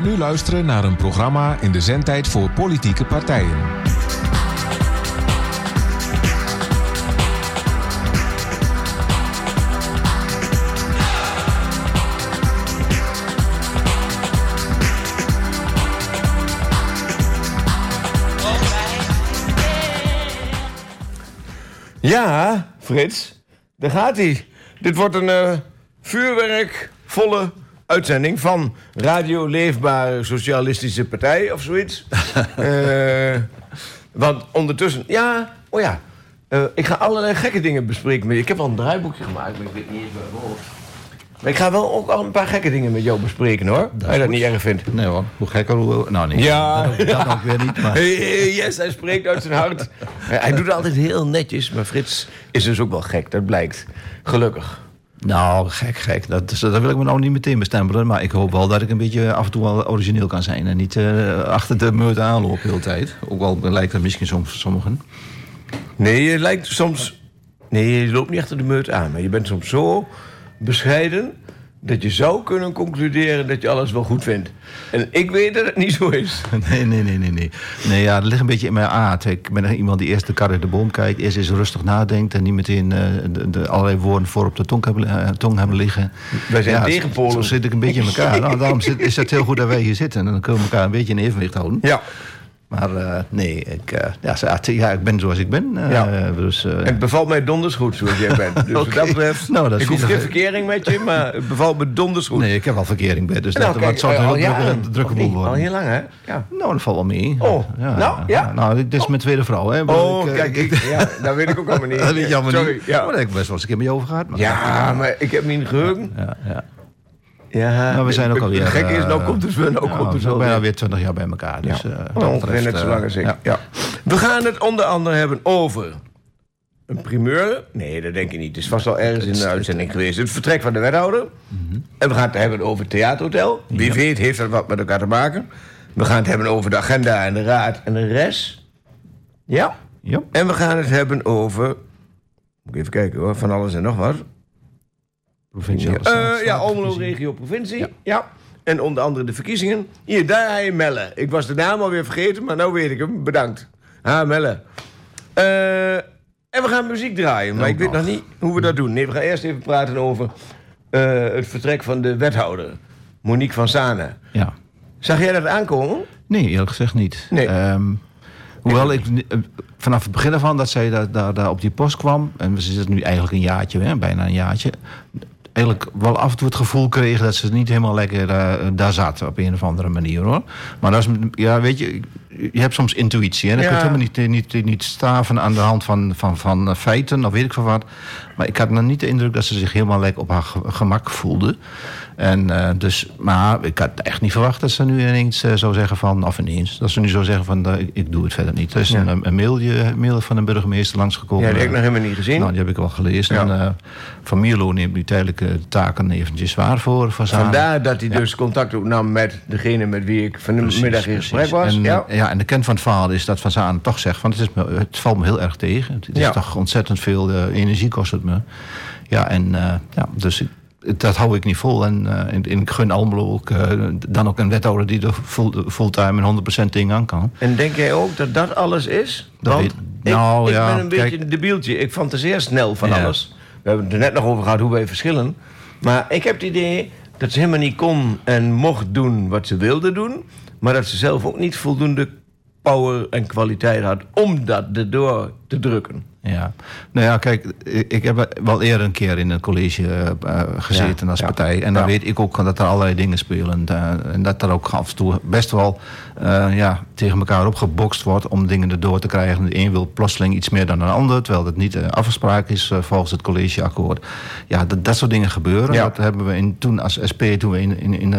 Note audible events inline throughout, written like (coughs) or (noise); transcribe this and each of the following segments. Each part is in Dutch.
nu luisteren naar een programma in de zendtijd voor politieke partijen. Ja, Frits, daar gaat hij. Dit wordt een uh, vuurwerkvolle uitzending van Radio Leefbare Socialistische Partij of zoiets. uh, (laughs) want ondertussen, ja, oh ja, uh, ik ga allerlei gekke dingen bespreken. Ik heb al een draaiboekje gemaakt, maar ik weet niet eens waar hoofd. Maar ik ga wel ook al een paar gekke dingen met jou bespreken hoor. Dat Als je dat niet erg vindt. Nee hoor, hoe gekker hoe... Nou nee, ja. dat, dat ook weer niet. Maar... (laughs) Yes, hij spreekt uit zijn hart. (laughs) hij doet het altijd heel netjes, maar Frits is dus ook wel gek, dat blijkt. Gelukkig. Nou, gek, gek. Dat, dat wil ik me nou niet meteen bestempelen. Maar ik hoop wel dat ik een beetje af en toe wel origineel kan zijn. En niet uh, achter de meute aanloop de hele tijd. Ook al lijkt dat misschien soms sommigen. Nee, je lijkt soms... Nee, je loopt niet achter de meute aan. Maar je bent soms zo bescheiden dat je zou kunnen concluderen dat je alles wel goed vindt. En ik weet dat het niet zo is. (laughs) Nee, nee, nee, nee. Nee, nee ja, dat ligt een beetje in mijn aard. Ik ben iemand die eerst de kar de boom kijkt, eerst eens rustig nadenkt en niet meteen uh, de, de, allerlei woorden voor op de tong hebben, uh, tong hebben liggen. Wij zijn ja, tegenpolen. Zo, zo zit ik een beetje in elkaar. nou, daarom zit, is het heel goed dat wij hier zitten. En dan kunnen we elkaar een beetje in evenwicht houden. Ja. Maar uh, nee, ik, uh, ja, ja, ik ben zoals ik ben. Uh, ja. dus, het bevalt mij donders goed zoals jij bent. Dus (laughs) okay. dat betreft, nou, dat ik hoef geen verkering met je, maar het bevalt me donders goed. Nee, ik heb al verkering bij, dus nou, dat kijk, zou een heel drukke, drukke boel worden. Al heel lang, hè? Ja. Nou, dat valt wel mee. Oh, ja, nou, ja? Nou, dit is mijn tweede vrouw, hè. Oh, ik, kijk, ik, ja, dat weet ik ook allemaal (laughs) niet. dat weet je allemaal Sorry, niet. Ja. Maar daar heb ik best wel eens een keer met je over gehad. Maar ja, maar ik heb mijn geheugen. Ja, ja. Ja, maar we zijn ook alweer... Het gekke is, nou komt het wel. Nou ja, komt het we wel zijn alweer 20 jaar bij elkaar. Dus, ja. uh, oh, ongeveer net zo lang als ik. Ja. Ja. We gaan het onder andere hebben over... Een primeur? Nee, dat denk ik niet. Het is vast al ergens in de uitzending geweest. Het vertrek van de wethouder. Mm -hmm. En we gaan het hebben over het theaterhotel. Wie ja. weet heeft dat wat met elkaar te maken. We gaan het hebben over de agenda en de raad en de rest. Ja? ja. En we gaan het hebben over... Moet ik even kijken hoor, van alles en nog wat. Provincie ja, ja Almelo regio provincie. Ja. ja. En onder andere de verkiezingen. Hier, daar hij Melle. Ik was de naam alweer vergeten, maar nu weet ik hem. Bedankt. Ha, Melle. Uh, en we gaan muziek draaien, maar ik weet nog niet hoe we dat doen. Nee, we gaan eerst even praten over uh, het vertrek van de wethouder. Monique van Zanen. Ja. Zag jij dat aankomen? Nee, eerlijk gezegd niet. Nee. Um, hoewel ik vanaf het begin ervan dat zij daar, daar, daar op die post kwam... en ze zit nu eigenlijk een jaartje, hè, bijna een jaartje eigenlijk wel af en toe het gevoel kreeg dat ze niet helemaal lekker uh, daar zat op een of andere manier hoor. Maar dat is, ja, weet je, je hebt soms intuïtie. Hè? Dat ja. kun je helemaal niet, niet, niet staven aan de hand van, van, van feiten of weet ik veel wat. Maar ik had nog niet de indruk dat ze zich helemaal lekker op haar gemak voelde. En uh, dus, maar ik had echt niet verwacht dat ze nu ineens uh, zou zeggen van, of ineens, dat ze nu zou zeggen van, uh, ik, ik, doe het verder niet. Er is ja. een, een mailje, mail van een burgemeester langsgekomen. Ja, die heb ik nog helemaal niet gezien. Nou, die heb ik wel gelezen. Ja. En Van Mierlo neemt nu tijdelijke taken eventjes waar voor. voor Vandaar dat hij ja. dus contact opnam met degene met wie ik vanmiddag in gesprek was. En, ja. ja, en de kern van het verhaal is dat Van Zaan toch zegt van, het, is me, het valt me heel erg tegen. Het is toch ontzettend veel energie kost het me. Ja, en ja, dus dat hou ik niet vol. En, uh, en, en ik gun Almelo ook, uh, dan ook een wethouder die er full, fulltime en 100% ding aan kan. En denk jij ook dat dat alles is? Dat Want weet, nou, ik, ja, ik ben een kijk, beetje een debieltje. Ik fantaseer snel van Ja. alles. We hebben het er net nog over gehad hoe wij verschillen. Maar ik heb het idee dat ze helemaal niet kon en mocht doen wat ze wilde doen. Maar dat ze zelf ook niet voldoende power en kwaliteit had om dat erdoor te drukken. Ja, nou ja, kijk, ik, heb wel eerder een keer in een college uh, gezeten Ja, als ja. partij. En dan Ja. weet ik ook dat er allerlei dingen spelen. Uh, en dat er ook af en toe best wel uh, ja, tegen elkaar opgebokst wordt om dingen erdoor te krijgen. De een wil plotseling iets meer dan een ander, terwijl dat niet uh, afgesproken is volgens het collegeakkoord. Ja, dat, dat soort dingen gebeuren. Dat hebben we in, toen als SP, toen we in, in, in,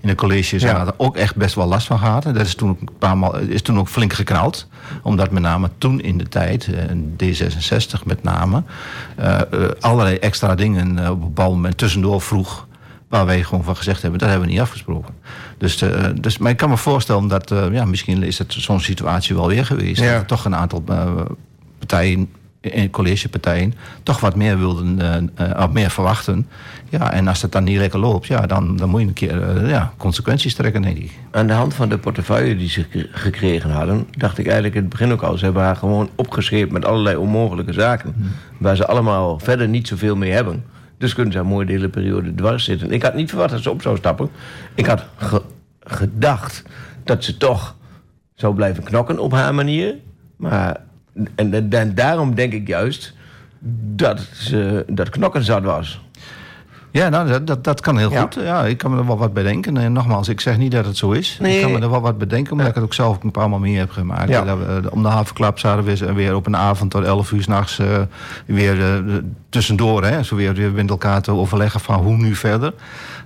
in de college zaten, ook echt best wel last van gehad. En dat is toen, ook een paar maal, is toen ook flink geknald. Omdat met name toen in de tijd, eh, D66 met name, eh, eh, allerlei extra dingen eh, op een bepaald moment tussendoor vroeg. Waar wij gewoon van gezegd hebben, dat hebben we niet afgesproken. Dus, dus, maar ik kan me voorstellen dat, ja, misschien is het zo'n situatie wel weer geweest. Ja. Dat er toch een aantal eh, partijen in collegepartijen toch wat meer wilden, uh, uh, meer verwachten. Ja, en als het dan niet lekker loopt, ja, dan, dan moet je een keer uh, ja, consequenties trekken, denk ik. Aan de hand van de portefeuille die ze gekregen hadden, dacht ik eigenlijk in het begin ook al, ze hebben haar gewoon opgeschreven met allerlei onmogelijke zaken, hmm. waar ze allemaal verder niet zoveel mee hebben. Dus kunnen ze een mooie hele periode dwars zitten. Ik had niet verwacht dat ze op zou stappen. Ik had ge gedacht dat ze toch zou blijven knokken op haar manier. Maar en, en, daarom denk ik juist dat, ze, dat knokken zat was. Ja, nou, dat, dat, dat kan heel goed. Ja, ik kan me er wel wat bedenken. En nogmaals, ik zeg niet dat het zo is. Ik kan me er wel wat bedenken, omdat ik het ook zelf een paar maal meer heb gemaakt. Ja. Dat we, om de havenklap zaten we weer op een avond tot 11 uur s'nachts uh, weer uh, tussendoor. Hè, zo weer, weer met elkaar te overleggen van hoe nu verder.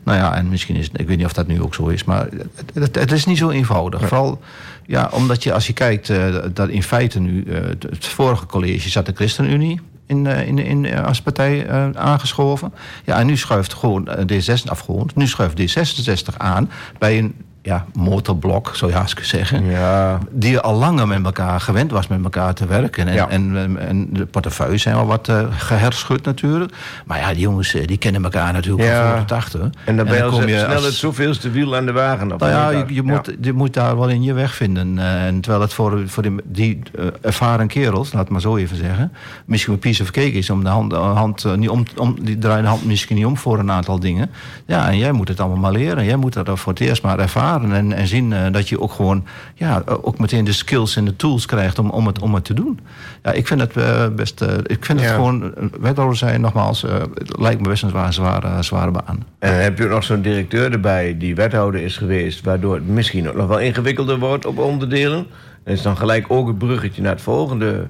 Nou ja, en misschien is ik weet niet of dat nu ook zo is, maar het, het, het is niet zo eenvoudig. Vooral ja, omdat je als je kijkt uh, dat in feite nu, het vorige college zat de ChristenUnie in, uh, in, in, als partij aangeschoven. Ja, en nu schuift gewoon D66 af gewoon. Nu schuift D66 aan bij een ja, motorblok, zou je haast zeggen. Ja. Die al langer met elkaar gewend was met elkaar te werken. En, en, en, de portefeuilles zijn wel wat uh, geherschud natuurlijk. Maar ja, die jongens eh, die kennen elkaar natuurlijk ja. van voor de tachten. En dan ben je, kom je snel als... het zoveelste wiel aan de wagen. Nou ja, je, je moet, je moet daar wel in je weg vinden. Uh, en terwijl het voor, voor die, die uh, ervaren kerels, laat het maar zo even zeggen... misschien een piece of cake is om de hand... hand niet om, om, die draaien de hand misschien niet om voor een aantal dingen. Ja, en jij moet het allemaal maar leren. Jij moet dat voor het eerst maar ervaren en, en zien uh, dat je ook gewoon ja, ook meteen de skills en de tools krijgt om, om, het, om het te doen. Ja, ik vind het uh, best. Ik vind het gewoon, wethouder zijn nogmaals, het lijkt me best een zware, zware, zware baan. En heb je nog zo'n directeur erbij die wethouder is geweest, waardoor het misschien nog wel ingewikkelder wordt op onderdelen? Dat is dan gelijk ook het bruggetje naar het volgende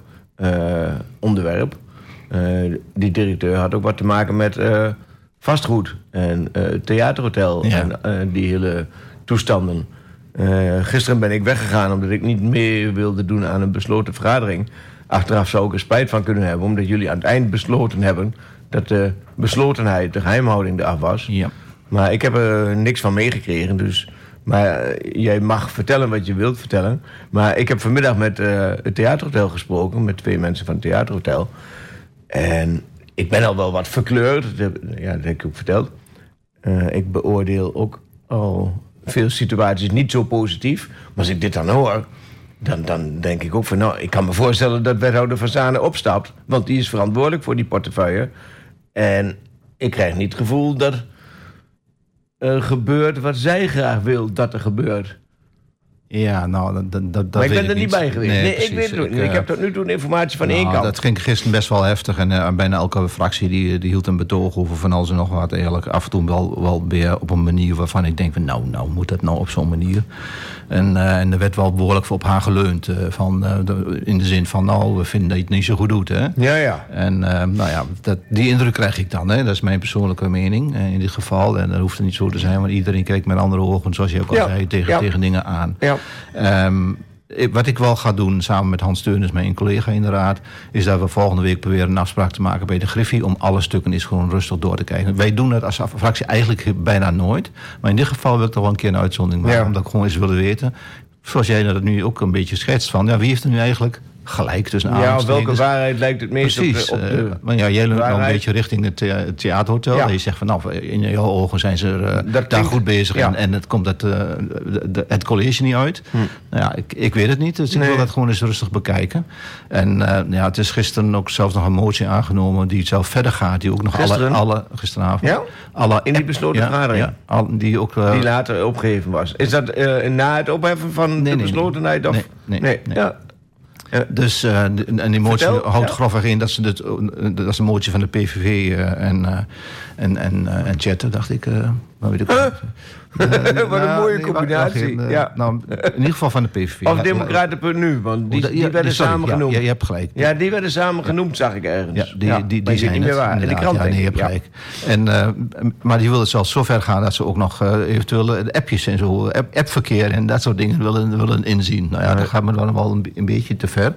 onderwerp. die directeur had ook wat te maken met vastgoed en theaterhotel en die hele toestanden. Uh, gisteren ben ik weggegaan omdat ik niet meer wilde doen aan een besloten vergadering. Achteraf zou ik er spijt van kunnen hebben, omdat jullie aan het eind besloten hebben dat de beslotenheid, de geheimhouding eraf was. Ja. Maar ik heb er niks van meegekregen, dus. Maar uh, jij mag vertellen wat je wilt vertellen. Maar ik heb vanmiddag met uh, het Theaterhotel gesproken, met twee mensen van het Theaterhotel. En ik ben al wel wat verkleurd, ja, dat heb ik ook verteld. ik beoordeel ook al veel situaties niet zo positief. Maar als ik dit dan hoor, dan, dan denk ik ook van... nou, ik kan me voorstellen dat wethouder Van Zanen opstapt... want die is verantwoordelijk voor die portefeuille. En ik krijg niet het gevoel dat er gebeurt wat zij graag wil dat er gebeurt. Ja, nou, dat, dat, dat Maar ik ben er niet bij geweest. Nee, ik, weet het, ik, ik, heb tot nu toe informatie van nou, één kant. Dat ging gisteren best wel heftig. En uh, bijna elke fractie die, die hield een betoog over van alles en nog wat. Eigenlijk af en toe wel, wel weer op een manier waarvan ik denk van... nou, nou moet dat nou op zo'n manier? En, uh, en er werd wel behoorlijk op haar geleund. Uh, van, de, in de zin van, nou, we vinden dat je het niet zo goed doet. Hè? Ja, ja. En nou ja, dat, die indruk krijg ik dan. Hè? Dat is mijn persoonlijke mening in dit geval. En dat hoeft het niet zo te zijn. Want iedereen kijkt met andere ogen, zoals je ook al ja. zei, tegen, ja. tegen dingen aan. Ja. Um, wat ik wel ga doen, samen met Hans Steuners, mijn collega in de raad... is dat we volgende week proberen een afspraak te maken bij de Griffie... om alle stukken eens gewoon rustig door te kijken. Wij doen dat als fractie eigenlijk bijna nooit. Maar in dit geval wil ik toch wel een keer een uitzondering maken... omdat ik gewoon eens willen weten... zoals jij dat nu ook een beetje schetst van... Ja, wie heeft er nu eigenlijk gelijk tussen Ja, welke waarheid lijkt het meest Precies, op de, op de ja, jij loopt een beetje richting het, thea het theaterhotel. Ja. En je zegt van nou, in jouw ogen zijn ze uh, daar goed bezig ja. en, en het komt het, uh, de, het college niet uit. Hm. Nou ja, ik, ik weet het niet, dus ik nee. wil dat gewoon eens rustig bekijken. En ja, het is gisteren ook zelfs nog een motie aangenomen die zelf verder gaat. Die ook nog gisteren? alle, alle gisteravond. Ja? Alle, in die besloten vergadering? Ja, al, die, ook, die later opgegeven was. Is dat na het opheffen van nee, de beslotenheid? Nee, of? nee, nee, nee. Ja. Ja. Dus, uh, en die motie Vertel, houdt ja. grofweg in dat ze dit, dat is een motie van de PVV uh, en, en, en, en chatten, dacht ik. Maar weet ik (laughs) Wat een mooie nee, combinatie. Wacht, ja. nou, in ieder geval van de PVV. Of Democraten.nu, want die, die werden sorry, samen genoemd. Ja, je hebt gelijk. Ja, die werden samen genoemd, zag ik ergens. Ja, die, die, die, die zijn niet meer waar. In de krant, ja, nee, je hebt gelijk. En, uh, maar die willen zelfs zo ver gaan dat ze ook nog uh, eventueel appjes en zo, app, appverkeer en dat soort dingen willen, willen inzien. Nou ja, dat gaat me dan wel een, een beetje te ver.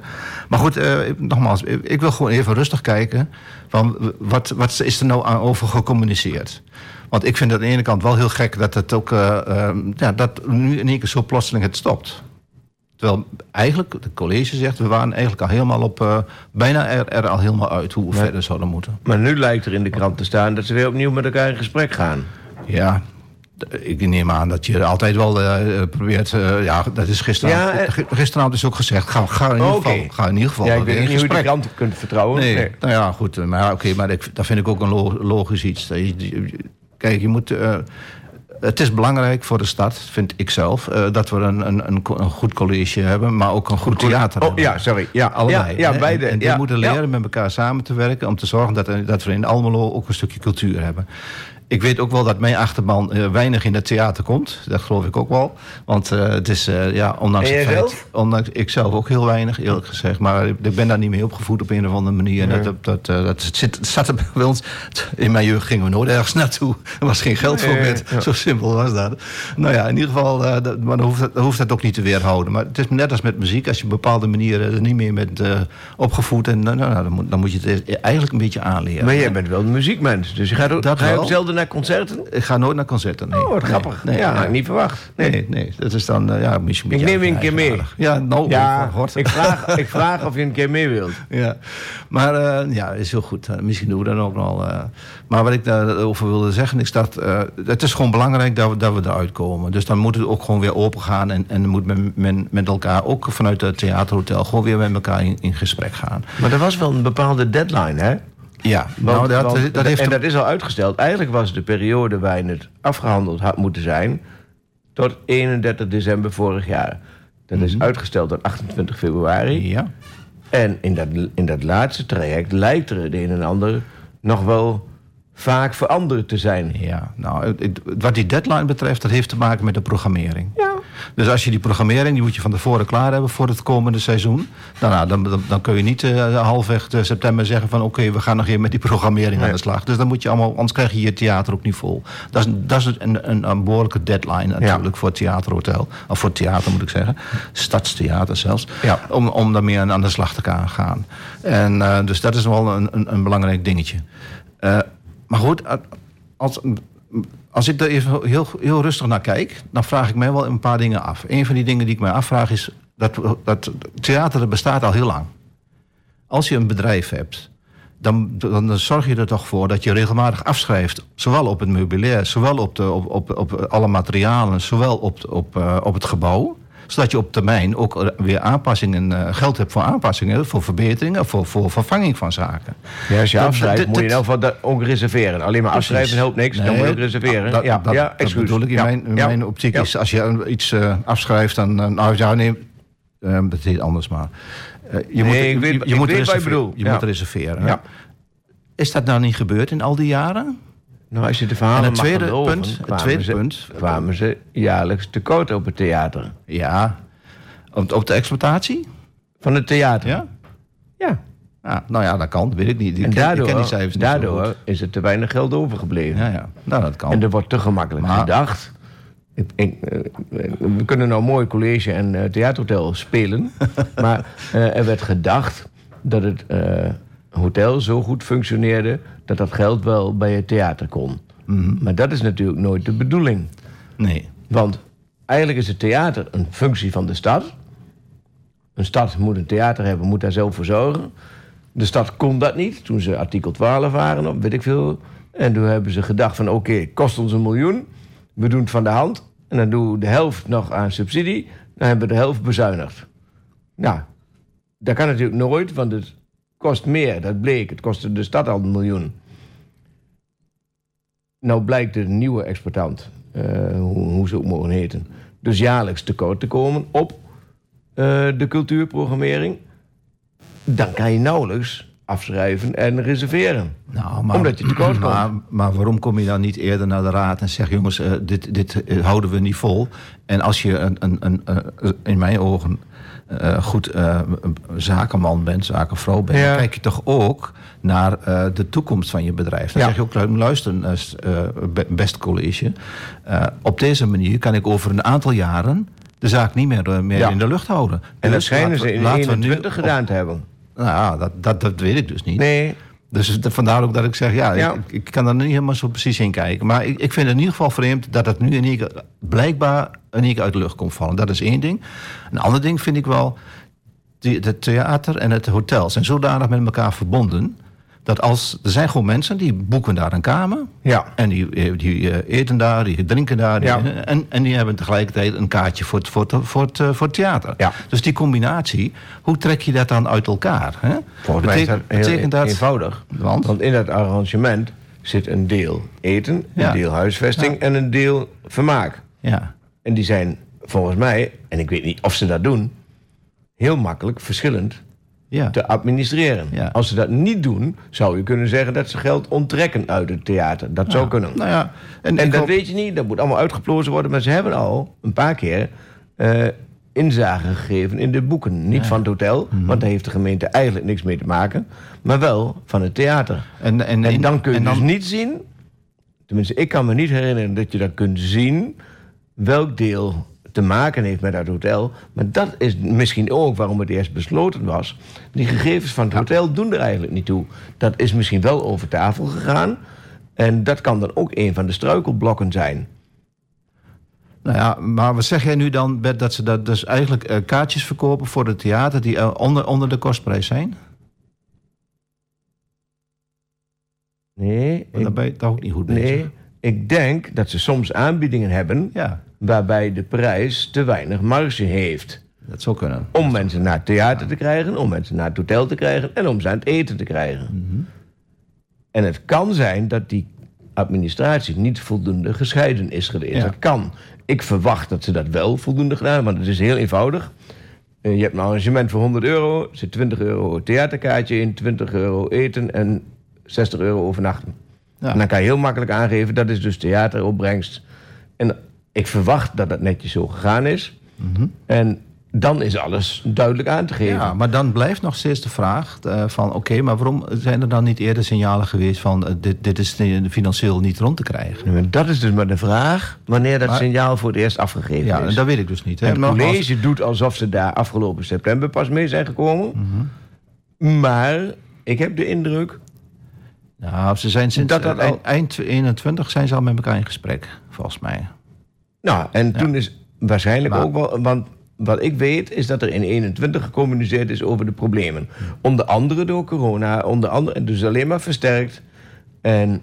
Maar goed, nogmaals, ik wil gewoon even rustig kijken. Van wat, wat is er nou aan over gecommuniceerd? Want ik vind het aan de ene kant wel heel gek dat het ook uh, uh, ja, dat nu in één keer zo plotseling het stopt. Terwijl eigenlijk, de college zegt, we waren eigenlijk al helemaal op, eh, bijna er, er al helemaal uit hoe we verder zouden moeten. Maar nu lijkt er in de krant te staan dat ze weer opnieuw met elkaar in gesprek gaan. Ja, ik neem aan dat je altijd wel eh, eh, probeert, eh, ja, dat is gisteravond, Ja, eh, gi- gisteravond is ook gezegd, ga, ga, in, ieder Oh, geval, ga in ieder geval Ja, ik weet niet hoe je die gesprek. krant kunt vertrouwen. Nee, Nee. nou ja, goed. eh, Maar oké, maar ik, dat vind ik ook een lo- logisch iets. Kijk, je moet... eh, het is belangrijk voor de stad, vind ik zelf, eh, dat we een, een, een, een goed college hebben, maar ook een goed, theater Oh, hebben. ja, sorry. Ja, Allebei. Ja, beide. En, en die ja. moeten Ja. leren met elkaar samen te werken om te zorgen dat, dat we in Almelo ook een stukje cultuur hebben. Ik weet ook wel dat mijn achterban eh, weinig in het theater komt. Dat geloof ik ook wel. Want eh, het is, eh, ja, ondanks En het feit... zelf? Ondanks, ik zelf ook heel weinig, eerlijk gezegd. Maar ik ben daar niet mee opgevoed op een of andere manier. Dat, dat, dat, dat zit, zat er (laughs) bij ons... In mijn jeugd gingen we nooit ergens naartoe. Er was geen geld voor met. ja. Zo simpel was dat. Nou ja, in ieder geval... dat, maar dan hoeft, dat, dan hoeft dat ook niet te weerhouden. Maar het is net als met muziek. Als je op bepaalde manieren er niet meer bent eh, opgevoed... En, nou, nou, dan, moet, dan moet je het eigenlijk een beetje aanleren. Maar jij bent wel een muziekmens, dus je gaat ook, Dat ga je ook wel. zelden naar concerten? Ik ga nooit naar concerten. Nee. Oh, wat grappig. Nee, ja, nee. had ik niet verwacht. Nee. Nee, nee, dat is dan eh, ja, misschien Ik neem je een keer mee. Ja, nou, Ja, ik vraag, ik vraag of je een keer mee wilt. (laughs) Ja, maar eh, ja, is heel goed. Eh, misschien doen we dat ook nog. maar wat ik daarover wilde zeggen is dat het is gewoon belangrijk dat we, dat we eruit komen. Dus dan moet het ook gewoon weer open gaan en, en moet men, men met elkaar, ook vanuit het theaterhotel, gewoon weer met elkaar in, in gesprek gaan. Maar er was wel een bepaalde deadline, hè? Ja, Want- nou, dat, want- dat heeft en dat is al uitgesteld. Eigenlijk was de periode waarin het afgehandeld had moeten zijn... tot 31 december vorig jaar. Dat is uitgesteld tot 28 februari. Ja, En in dat, in dat laatste traject lijkt er het een en ander... nog wel vaak veranderd te zijn. ja, nou, wat die deadline betreft, dat heeft te maken met de programmering. Ja. Dus als je die programmering, die moet je van tevoren klaar hebben voor het komende seizoen. Nou, dan, dan, dan kun je niet eh halfweg eh, september zeggen van oké, we gaan nog even met die programmering aan de slag. Dus dan moet je allemaal, anders krijg je je theater ook niet vol. Dat is, dat is een, een, een behoorlijke deadline natuurlijk voor het theaterhotel. Of voor het theater moet ik zeggen. Stadstheater zelfs. Ja. Om, om daarmee aan, aan de slag te gaan. En eh, dus dat is wel een, een, een belangrijk dingetje. Maar goed, als, als ik daar even heel, heel rustig naar kijk, dan vraag ik mij wel een paar dingen af. Een van die dingen die ik mij afvraag is dat, dat theater bestaat al heel lang. Als je een bedrijf hebt, dan, dan zorg je er toch voor dat je regelmatig afschrijft. Zowel op het meubilair, zowel op, de, op, op, op alle materialen, zowel op, op, eh, op het gebouw zodat je op termijn ook weer aanpassingen, eh, geld hebt voor aanpassingen, voor verbeteringen, voor, voor vervanging van zaken. Ja, als je Dat- afschrijft, dat- moet je in elk geval ook reserveren. Alleen maar afschrijven helpt niks, dan moet je ook reserveren. Dat, ja, dat, ja, dat excuus. bedoel ik. In Ja, mijn, in mijn optiek is, als je iets eh, afschrijft, dan... eh, nou ja, nee, dat heet anders maar. Je moet, je, moet reserveren. Je Ja. moet reserveren. Is dat nou niet gebeurd in al die jaren? Nou, als je de verhalen En het mag tweede geloven, punt, het kwamen tweede ze, punt. kwamen ze jaarlijks tekort op het theater. Ja. Op, op de exploitatie? Van het theater. Ja? Ja. ja? Nou ja, dat kan. Dat weet ik niet. Ik En daardoor, ik ken die cijfers niet daardoor is er te weinig geld overgebleven. Ja, ja. Nou, dat kan. En er wordt te gemakkelijk Maar- gedacht. Ik, ik, eh, we kunnen nou mooi college en eh, theaterhotel spelen. (laughs) maar eh, er werd gedacht dat het hotel zo goed functioneerde... dat dat geld wel bij het theater kon. Mhm. Maar dat is natuurlijk nooit de bedoeling. Nee. Want eigenlijk is het theater een functie van de stad. Een stad moet een theater hebben, moet daar zelf voor zorgen. De stad kon dat niet toen ze artikel 12 waren, of weet ik veel. En toen hebben ze gedacht van oké, kost ons een miljoen. We doen het van de hand. En dan doen we de helft nog aan subsidie. Dan hebben we de helft bezuinigd. Nou, dat kan natuurlijk nooit, want het kost meer. Dat bleek. Het kostte de stad al een miljoen. Nou blijkt de nieuwe exploitant, eh, hoe, hoe ze ook mogen heten, dus jaarlijks tekort te komen op eh, de cultuurprogrammering. Dan kan je nauwelijks afschrijven en reserveren. Nou, maar, Omdat je tekort komt. maar, maar waarom kom je dan niet eerder naar de raad en zeg... jongens, eh, dit, dit eh, houden we niet vol. En als je een, een, een, eh, in mijn ogen goed zakenman bent, zakenvrouw bent... Ja. dan kijk je toch ook naar de toekomst van je bedrijf. Dan Ja. zeg je ook, luister, best college... op deze manier kan ik over een aantal jaren... de zaak niet meer, meer Ja. in de lucht houden. En dat schijnen ze in laten we nu 21 op- gedaan te hebben. Nou ja, dat, dat, dat weet ik dus niet. Nee, Dus vandaar ook dat ik zeg, ja, Ja. Ik, ik kan er niet helemaal zo precies in kijken. Maar ik, ik vind het in ieder geval vreemd dat het nu in één keer, blijkbaar in één keer uit de lucht komt vallen. Dat is één ding. Een ander ding vind ik wel, die, het theater en het hotel zijn zodanig met elkaar verbonden. Dat als, er zijn gewoon mensen die boeken daar een kamer. Ja. En die, eh, die eh, eten daar, die drinken daar. die- Ja. en, en die hebben tegelijkertijd een kaartje voor het, voor het, voor het, eh, voor het theater. Ja. Dus die combinatie, hoe trek je dat dan uit elkaar? Hè? Volgens mij is dat Betekent- heel dat- eenvoudig. Want? Want in dat arrangement zit een deel eten, een Ja. deel huisvesting en een deel vermaak. Ja. En die zijn volgens mij, en ik weet niet of ze dat doen, heel makkelijk verschillend Ja. te administreren. Ja. Als ze dat niet doen, zou je kunnen zeggen dat ze geld onttrekken uit het theater. Dat zou kunnen. Nou ja, en, En ik dat hoop- weet je niet, dat moet allemaal uitgeplozen worden. Maar ze hebben al een paar keer eh inzage gegeven in de boeken. Niet van het hotel, Mhm. want daar heeft de gemeente eigenlijk niks mee te maken. Maar wel van het theater. En, en, En dan kun je en dan- dus niet zien... Tenminste, ik kan me niet herinneren dat je dat kunt zien... welk deel te maken heeft met dat hotel. Maar dat is misschien ook waarom het eerst besloten was. Die gegevens van het hotel doen er eigenlijk niet toe. Dat is misschien wel over tafel gegaan. En dat kan dan ook een van de struikelblokken zijn. Nou ja, maar wat zeg jij nu dan, Bert, dat ze dat dus eigenlijk eh, kaartjes verkopen voor het theater die eh, onder, onder de kostprijs zijn? Nee, ik, dan ben je toch ook niet goed bezig. nee, ik denk dat ze soms aanbiedingen hebben... Ja, waarbij de prijs te weinig marge heeft. dat zou kunnen. Om mensen naar het theater te krijgen, om mensen naar het hotel te krijgen en om ze aan het eten te krijgen. Mhm. En het kan zijn dat die administratie niet voldoende gescheiden is geweest. Ja. Dat kan. Ik verwacht dat ze dat wel voldoende gedaan hebben, want het is heel eenvoudig. Eh, Je hebt een arrangement voor 100 euro, er zit 20 euro theaterkaartje in, 20 euro eten en 60 euro overnachten. Ja. En dan kan je heel makkelijk aangeven, dat is dus theateropbrengst. En ik verwacht dat dat netjes zo gegaan is. En dan is alles duidelijk aan te geven. Mhm. Ja, maar dan blijft nog steeds de vraag eh, van... oké, maar waarom zijn er dan niet eerder signalen geweest van... eh, dit, dit is financieel niet rond te krijgen? Dat is dus maar de vraag wanneer dat Maar- signaal voor het eerst afgegeven Ja, is. en dat weet ik dus niet. Hè. het als- college doet alsof ze daar afgelopen september pas mee zijn gekomen. Mhm. Maar ik heb de indruk... Nou, ze zijn sinds Dat dat al- eind 21 zijn ze al met elkaar in gesprek, volgens mij. Nou, en toen is waarschijnlijk Maar- ook wel... Want wat ik weet is dat er in 21 gecommuniceerd is over de problemen. Onder andere door corona, onder andere, dus alleen maar versterkt. En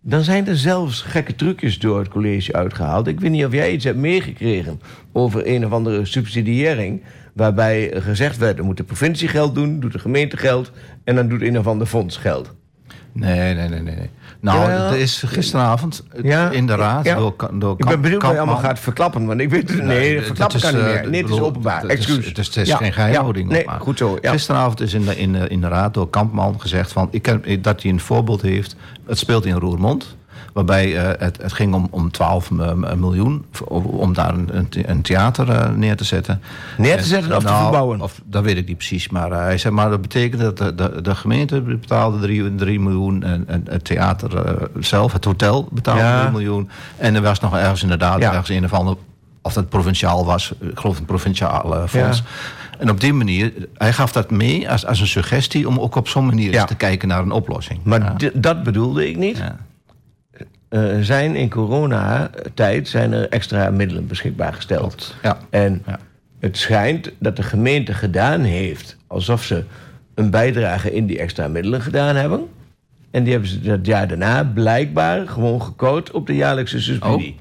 dan zijn er zelfs gekke trucjes door het college uitgehaald. Ik weet niet of jij iets hebt meegekregen over een of andere subsidiëring. Waarbij gezegd werd, er moet de provincie geld doen, doet de gemeente geld... en dan doet een of ander fonds geld. Nee, nee, nee, nee. nee. Nou, er is gisteravond Ja, in de raad ja. door, door Ik ben benieuwd wat je Kampman- allemaal gaat verklappen, want ik weet het nee, het verklappen is, kan niet eh, meer. Nee, het is openbaar. het is- Excuus. Het is, het is Ja, geen geheimhouding. nee, maar. goed zo. Gisteravond is in de, in, de, in de raad door Kampman gezegd van, ik ken, dat hij een voorbeeld heeft. Het speelt in Roermond. Waarbij eh, het, het ging om, om 12 m- miljoen v- om- daar een, een the- een theater eh, neer te zetten. Neer te zetten of te Nou, verbouwen? Of, dat weet ik niet precies. Maar eh, hij zei, maar dat betekent dat de, de, de gemeente betaalde 3, miljoen. En, en het theater eh, zelf, het hotel betaalde Ja. 3 miljoen. En er was nog ergens inderdaad, Ja. ergens een of ander... Of dat provinciaal was, ik geloof een provinciaal eh, fonds. Ja. En op die manier, hij gaf dat mee als, als een suggestie... om ook op zo'n manier Ja. te kijken naar een oplossing. Maar Ja. dat bedoelde ik niet. Eh, zijn in coronatijd zijn er extra middelen beschikbaar gesteld. Ja. En Ja. het schijnt dat de gemeente gedaan heeft alsof ze een bijdrage in die extra middelen gedaan hebben. En die hebben ze dat jaar daarna blijkbaar gewoon gekort op de jaarlijkse subsidie.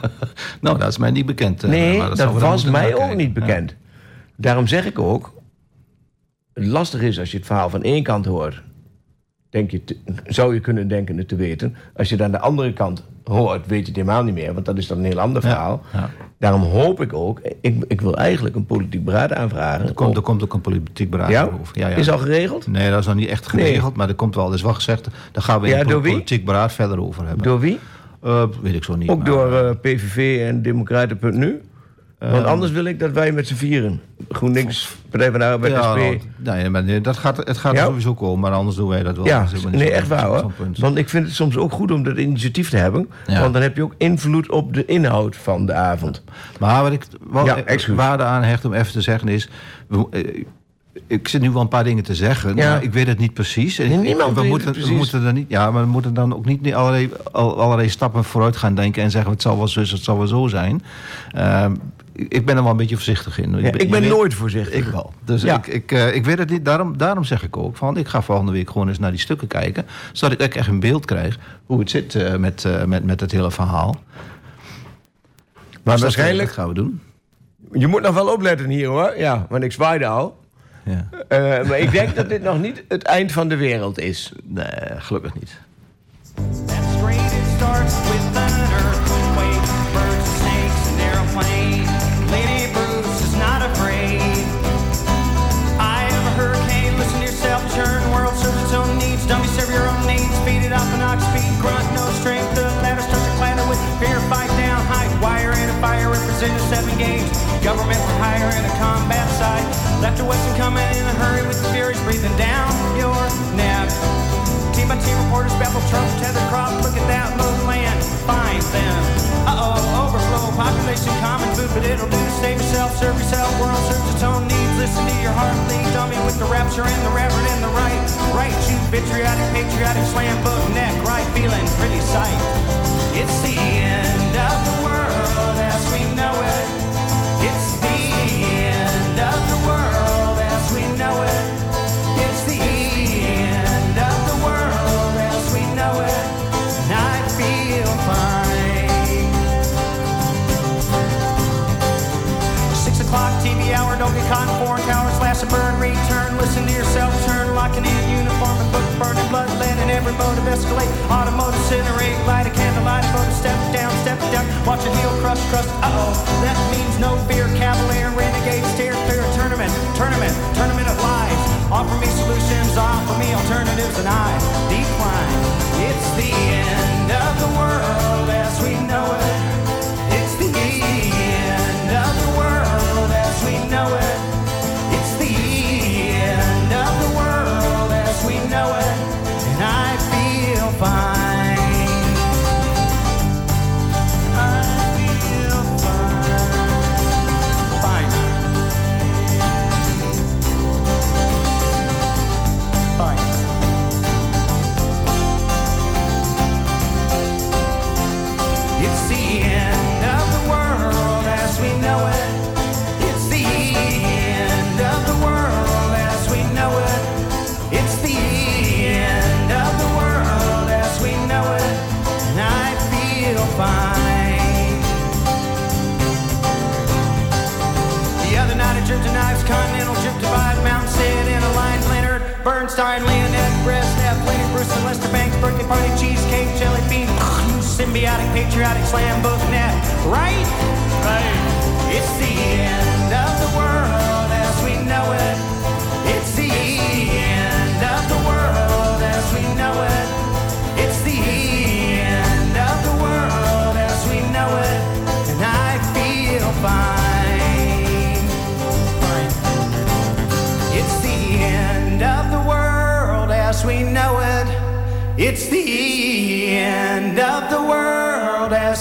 (laughs) nou, dat is mij niet bekend. eh, nee, maar dat, dan was mij ook kijken. niet bekend. Daarom zeg ik ook, het lastig is als je het verhaal van één kant hoort. Denk je te- zou je kunnen denken het te weten. Als je dan de andere kant hoort, weet je het helemaal niet meer. Want dat is dan een heel ander verhaal. ja. Daarom hoop ik ook, ik, ik wil eigenlijk een politiek beraad aanvragen. Er komt, er komt ook een politiek beraad ja? over. Ja, ja. Is al geregeld? Nee, dat is nog niet echt geregeld, maar er komt wel, er is wel gezegd, daar gaan we in wie? politiek beraad verder over hebben. Door wie? Eh, weet ik zo niet. Ook maar, door eh, PVV en Democraten.nu? Ehm. Want anders wil ik dat wij met z'n vieren, GroenLinks, Partij van de Arbeid, ja, SP... nee, maar dat gaat, het gaat Ja? sowieso komen, maar anders doen wij dat wel. Ja, Dat nee, echt waar hoor. Want ik vind het soms ook goed om dat initiatief te hebben. Ja. Want dan heb je ook invloed op de inhoud van de avond. Maar wat ik excuus. waarde aan hecht om even te zeggen is... we- eh, ik zit nu wel een paar dingen te zeggen, Ja. maar ik weet het niet precies. En Nee, niemand we weet moeten, het we precies. moeten er niet, ja, maar we moeten dan ook niet allerlei, al- allerlei stappen vooruit gaan denken en zeggen het zal wel zo, het zal wel zo zijn. Ehm, ik ben er wel een beetje voorzichtig in. Ja, ben- ik ben weet- nooit voorzichtig. Ik wel. Dus Ja. ik, ik, eh, ik weet het niet. Daarom, daarom zeg ik ook van ik ga volgende week gewoon eens naar die stukken kijken. Zodat ik echt een beeld krijg hoe het zit eh, met, eh, met, met het hele verhaal. maar Dus waarschijnlijk, dat gaan we doen. je moet nog wel opletten hier hoor. Ja, want ik zwaaide al. Ja. Eh, maar ik denk dat dit nog niet het eind van de wereld is. Nee, gelukkig niet. That's seven games. Government for hire in a combat side. Left west and coming in a hurry with the furies breathing down your neck. Team by team reporters babble Trump, tether crop. Look at that little land. Find them. Uh oh, overflow. Population common food, but it'll do. Save yourself, serve yourself. World serves its own needs. Listen to your heart lead. Dummy with the rapture and the reverend and the right. Right, you vitriolic, patriotic slam book neck. Right, feeling pretty sight. It's the end every motive, escalate, automotive, incinerate, light a candle, light a photo, step down, step down, watch it heel crush, crust, uh-oh, that means no cheesecake, jelly bean, symbiotic, patriotic, slam book net, right? Right. It's the end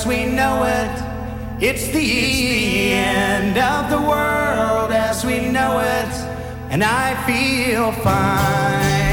we know it. It's the end of the world as we know it. And I feel fine.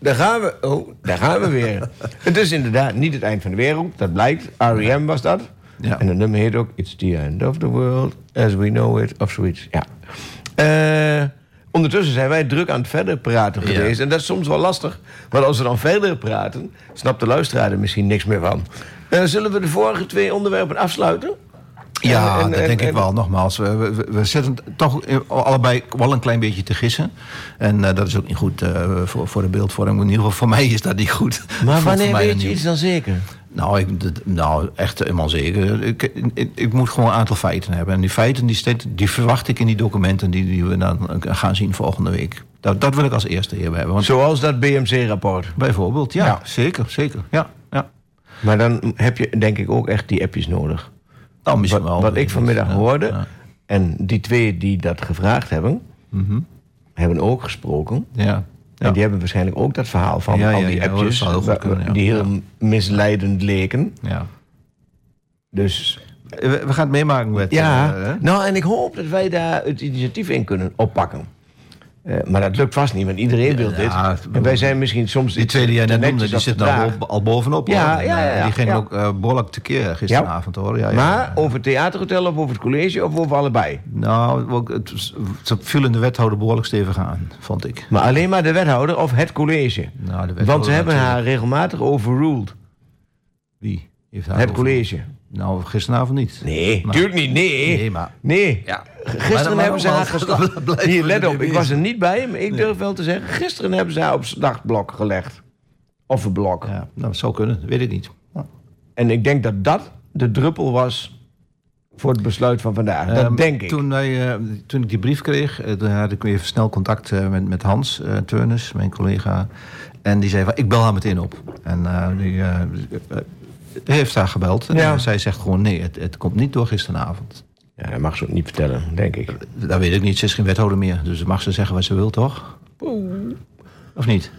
Daar gaan we. Oh, daar gaan we weer. (laughs) het is inderdaad niet het eind van de wereld. Dat blijkt. R.E.M. was dat. Ja. En de nummer heet ook It's the End of the World as we know it. Of zoiets. Ja. Eh, ondertussen zijn wij druk aan het verder praten Ja. geweest. En dat is soms wel lastig. Want als we dan verder praten, snapt de luisteraar er misschien niks meer van. Eh, zullen we de vorige twee onderwerpen afsluiten? Ja, En- en- dat en- denk ik wel. Nogmaals, we, we, we zitten toch allebei wel een klein beetje te gissen. En eh, dat is ook niet goed eh, voor, voor de beeldvorming. In ieder geval voor mij is dat niet goed. Maar wanneer weet je iets dan zeker? Nou, ik, nou, echt helemaal zeker. Ik, ik, ik moet gewoon een aantal feiten hebben. En die feiten die, steeds- die verwacht ik in die documenten die, die we dan gaan zien volgende week. Dat, dat wil ik als eerste hier hebben. Want Zoals dat BMC-rapport. bijvoorbeeld, ja, Ja. zeker, zeker. Ja, ja. Maar dan heb je denk ik ook echt die appjes nodig. Misschien Wat, wel. wat ik vanmiddag Ja, hoorde, ja. en die twee die dat gevraagd hebben, hebben ook gesproken. Ja. En die hebben waarschijnlijk ook dat verhaal van al die appjes, heel kunnen, die heel misleidend leken. ja. Dus We, gaan het meemaken met... ja, eh, nou en ik hoop dat wij daar het initiatief in kunnen oppakken. Eh, maar dat lukt vast niet, want iedereen wil dit. Ja, En wij zijn misschien soms Die iets twee die jij net noemde, die de zitten al, bovenop. Ja, hoor. En, ja, ja, ja. Die gingen Ja. ook eh behoorlijk tekeer gisteravond, hoor. Ja, ja. Maar over het theaterhotel of over het college of over allebei? Nou, ook, het, ze vielen de wethouder behoorlijk stevig aan, vond ik. Maar alleen maar de wethouder of het college? Nou, de wethouder Want ze hebben natuurlijk. haar regelmatig overruled. Wie? Heeft haar Het over- college. Nou, gisteravond niet. Nee, Maar- natuurlijk niet. Nee. Nee, maar... Nee. Ja. Gisteren Maar- hebben ze haar geslacht. Hier, let op. Ik was er niet bij, maar ik durf wel te zeggen... Gisteren hebben ze haar op slachtblok gelegd. Of een blok. Ja, nou, dat zou kunnen, dat weet ik niet. Ja. En ik denk dat dat de druppel was voor het besluit van vandaag. dat Ehm, denk ik. Toen, wij, eh, toen ik die brief kreeg, toen had ik weer snel contact eh, met, met Hans uh, Turnus, mijn collega. En die zei van, ik bel haar meteen op. En eh, die heeft haar gebeld. Ja. En zij zegt gewoon, nee, het, het komt niet door gisteravond. Ja, dat mag ze ook niet vertellen, denk ik. Dat weet ik niet, ze is geen wethouder meer. Dus mag ze zeggen wat ze wil, toch? Of niet?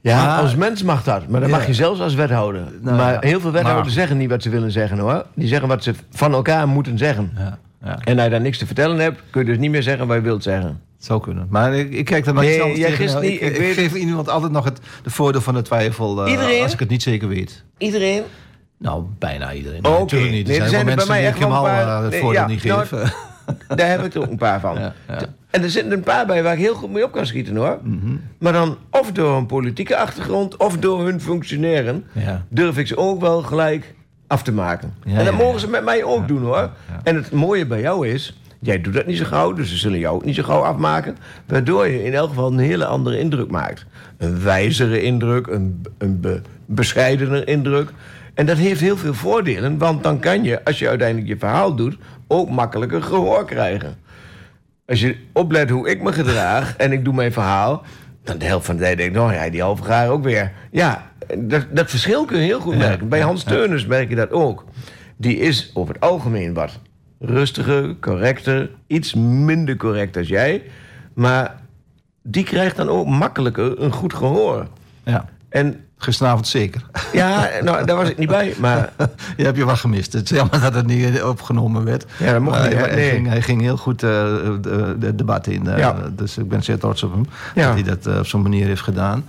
Ja, Maar- als mens mag dat. Maar dat Ja. mag je zelfs als wethouder. Nou, maar ja. heel veel wethouders Maar- zeggen niet wat ze willen zeggen, hoor. Die zeggen wat ze van elkaar moeten zeggen. Ja, ja. En als je daar niks te vertellen hebt, kun je dus niet meer zeggen wat je wilt zeggen. Het zou kunnen. Maar ik, ik kijk er nog Nee, jij tegen. gist niet, ik, ik ik weet geef iemand altijd nog het de voordeel van de twijfel. eh? Als ik het niet zeker weet. Iedereen? Nou, bijna iedereen. Oh, oké. Natuurlijk niet. Er Nee, er zijn, er bij mensen mij die echt ik wel hem een al paar- eh, het nee, voordeel ja, niet nou, geven. (laughs) Daar heb ik er ook een paar van. (laughs) Ja, ja. En er zitten een paar bij waar ik heel goed mee op kan schieten hoor. Mhm. Maar dan of door een politieke achtergrond of door hun functioneren... Durf ik ze ook wel gelijk af te maken. En dat mogen ze met mij ook doen hoor. En het mooie bij jou is... Jij doet dat niet zo gauw, dus ze zullen jou ook niet zo gauw afmaken. Waardoor je in elk geval een hele andere indruk maakt. Een wijzere indruk, een, een be- bescheidener indruk. En dat heeft heel veel voordelen, want dan kan je, als je uiteindelijk je verhaal doet, ook makkelijker gehoor krijgen. Als je oplet hoe ik me gedraag en ik doe mijn verhaal, dan de helft van de tijd denk ik, nou ja, die halve graag ook weer. Ja, dat, dat verschil kun je heel goed merken. Bij Hans Teunus merk je dat ook. Die is over het algemeen wat rustiger, correcter, iets minder correct als jij. Maar die krijgt dan ook makkelijker een goed gehoor. Ja. En Gisteravond zeker. ja, nou, daar was ik niet bij, maar (laughs) Je hebt je wat gemist. Het is jammer dat het niet opgenomen werd. Ja, dat mocht Maar niet, hij, Nee. ging, hij ging heel goed eh, de, de debat in. eh, Ja. Dus ik ben zeer trots op hem. Ja. Dat hij dat eh, op zo'n manier heeft gedaan.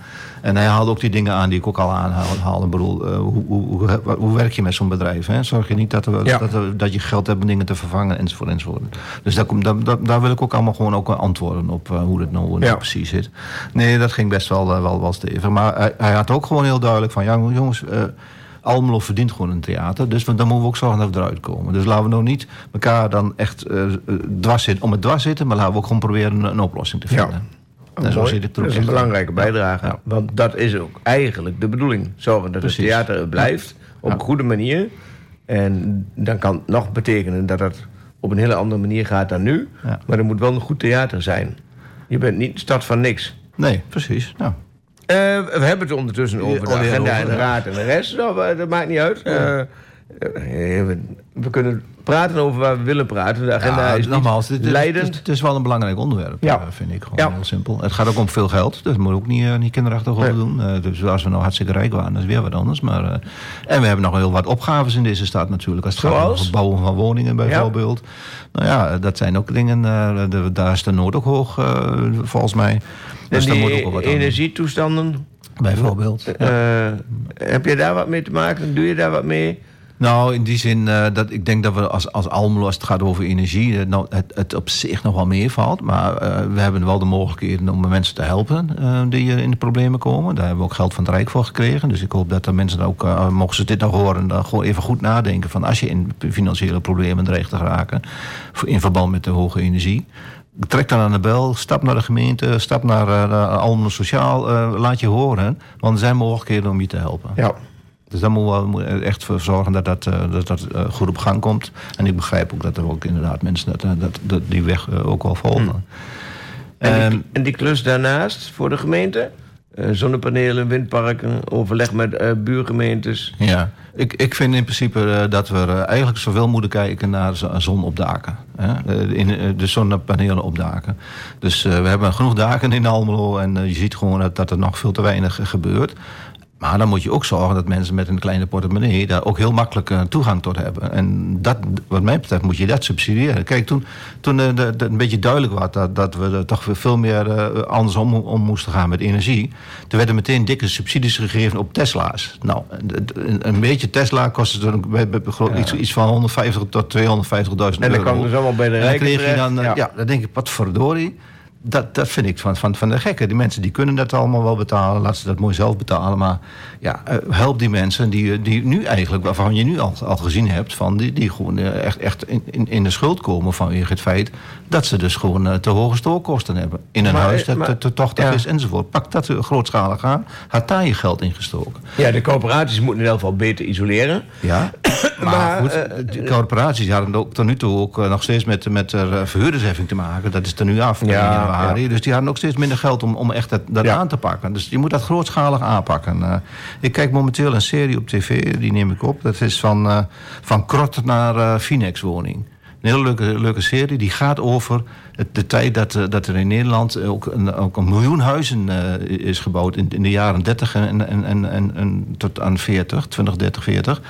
En hij haalde ook die dingen aan die ik ook al aanhaalde. Ik bedoel, eh, hoe, hoe, hoe, werk je met zo'n bedrijf? Hè? Zorg je niet dat, er, Ja. dat, er- dat je geld hebt om dingen te vervangen enzovoort. enzovoort. Dus daar, daar, daar, wil ik ook allemaal gewoon ook antwoorden op eh, hoe het nou, Ja. precies zit. Nee, dat ging best wel, eh, wel, wel stevig. Maar hij, hij had ook gewoon heel duidelijk van... Ja, jongens, eh, Almelo verdient gewoon een theater. Dus dan moeten we ook zorgen dat we eruit komen. Dus laten we nou niet elkaar dan echt dwars zitten om het dwars zitten... maar laten we ook gewoon proberen een, een oplossing te Ja. Vinden. En zo Mooi. zit ik er dat is een belangrijke bijdrage. Ja. Want dat is ook eigenlijk de bedoeling. Zorgen dat Precies. het theater er blijft op een goede manier. En dan kan het nog betekenen dat het op een hele andere manier gaat dan nu. Maar er moet wel een goed theater zijn. Je bent niet stad van niks. Nee, precies. Nou, Eh, we hebben het ondertussen over de alweer agenda en de raad en de rest. Nou, maar dat maakt niet uit. Eh, eh, we, we kunnen praten over waar we willen praten. De agenda Ja, is nogmaals, het, is- leidend. Het, is- het is wel een belangrijk onderwerp, Ja. eh, vind ik. Gewoon Ja. heel simpel. Het gaat ook om veel geld, dus dat moet ook niet, eh, niet kinderachtig over Nee. doen. Eh, dus als we nou hartstikke rijk waren, dat is weer wat anders. Maar, eh, en we hebben nog heel wat opgaves in deze stad natuurlijk. Als het gaat om Zoals? het bouwen van woningen bijvoorbeeld. Nou ja, dat zijn ook dingen, eh, de- daar is de nood ook hoog, eh, volgens mij. en Dus daar moet ook die wel wat energietoestanden, Bijvoorbeeld. eh, heb je daar wat mee te maken? Doe je daar wat mee? Nou, in die zin eh, dat ik denk dat we als, als Almelo, als het gaat over energie, eh, nou, het, het op zich nog wel meevalt. Maar eh, we hebben wel de mogelijkheden om mensen te helpen die in de problemen komen. Daar hebben we ook geld van het Rijk voor gekregen. Dus ik hoop dat de mensen ook, mogen ze dit nog horen, dan gewoon even goed nadenken van als je in financiële problemen dreigt te voor- in verband met de hoge energie. Trek dan aan de bel, stap naar de gemeente, stap naar Almelo Sociaal, laat je horen. Want er zijn mogelijkheden om je te helpen. Ja. Dus daar moeten we echt voor zorgen dat dat, eh, dat, dat eh, goed op gang komt. En ik begrijp ook dat er ook inderdaad mensen dat, eh, dat, dat die weg ook wel volgen. En, En- die, en die klus daarnaast voor de gemeente? Zonnepanelen, windparken, overleg met buurgemeentes. Ja, ik, ik vind in principe dat we eigenlijk zoveel moeten kijken naar zon op daken. Hè? In, de zonnepanelen op daken. Dus we hebben genoeg daken in Almelo en je ziet gewoon dat, dat er nog veel te weinig gebeurt. Maar dan moet je ook zorgen dat mensen met een kleine portemonnee daar ook heel makkelijk eh, toegang tot hebben. En dat, wat mij betreft moet je dat subsidiëren. Kijk, toen, toen eh, de, de- een beetje duidelijk was dat, dat we er toch veel meer eh, andersom om moesten gaan met energie. Toen werden meteen dikke subsidies gegeven op Tesla's. Nou, een, een beetje Tesla kostte toen bij- bij- iets, iets van 150 tot 250.000 euro. En dan kwam dus allemaal bij de En dan rijken kreeg je dan, ja. ja. dan denk ik, wat verdorie. Dat, dat vind ik van, van, van de gekken. Die mensen die kunnen dat allemaal wel betalen. Laat ze dat mooi zelf betalen. Maar ja, eh, help die mensen die, eh, die nu eigenlijk, waarvan je nu al, al gezien hebt... Van die, die gewoon eh, echt, echt in, in, de schuld komen vanwege het feit... dat ze dus gewoon te hoge stoorkosten hebben. In een Maar, huis dat maar- te, tochtig ja. is enzovoort. Pak dat grootschalig aan. Had daar je geld in gestoken. Ja, de coöperaties moeten in ieder geval beter isoleren. Ja, (coughs) maar, Maar, goed, eh, de corporaties hadden ook tot nu toe ook eh, nog steeds met, met eh, verhuurdersheffing te maken. Dat is er nu af in Ja, januari. Dus die hadden ook steeds minder geld om, om echt dat, dat Ja. aan te pakken. Dus je moet dat grootschalig aanpakken. Ik kijk momenteel een serie op tv, die neem ik op. Dat is van, eh, van Krot naar eh Finex woning. Een hele leuke, leuke serie. Die gaat over het, de tijd dat, dat er in Nederland ook een, ook een miljoen huizen is gebouwd. In, in de jaren 30 en, en, en, en, en tot aan 40, 20, 30, 40.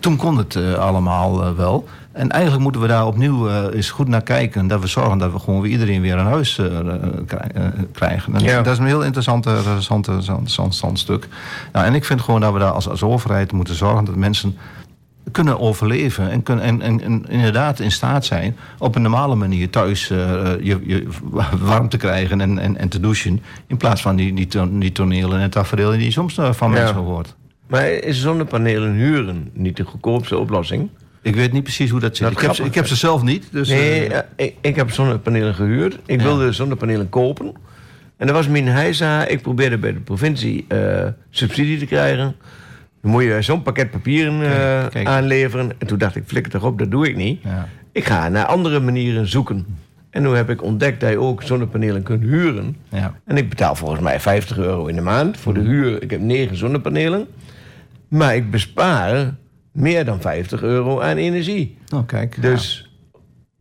Toen kon het eh, allemaal eh, wel. En eigenlijk moeten we daar opnieuw eh, eens goed naar kijken. Dat we zorgen dat we gewoon weer iedereen weer een huis krij- krijgen. En Ja. Dat is een heel interessant, interessant stuk. Nou, en ik vind gewoon dat we daar als, als overheid moeten zorgen dat mensen kunnen overleven en, kunnen, en, en, en inderdaad in staat zijn op een normale manier thuis je, je warm te krijgen en, en, en te douchen. In plaats van die, die, ton- die tonelen en tafereelen die soms van Ja. mensen hoort. Maar is zonnepanelen huren niet de goedkoopste oplossing? Ik weet niet precies hoe dat zit. Dat ik, heb, ze- ik heb ze zelf niet. Dus, Nee, eh, ik, ik heb zonnepanelen gehuurd. Ik Ja. wilde zonnepanelen kopen. En dat was mijn heisa. Ik probeerde bij de provincie eh, subsidie te krijgen. Dan moet je zo'n pakket papieren Kijk, kijk. aanleveren. En toen dacht ik, flikker toch op, dat doe ik niet. ja. Ik ga naar andere manieren zoeken. En nu heb ik ontdekt dat je ook zonnepanelen kunt huren. Ja. En ik betaal volgens mij 50 euro in de maand voor de huur. Ik heb negen zonnepanelen. Maar ik bespaar meer dan 50 euro aan energie. Oh, kijk. Dus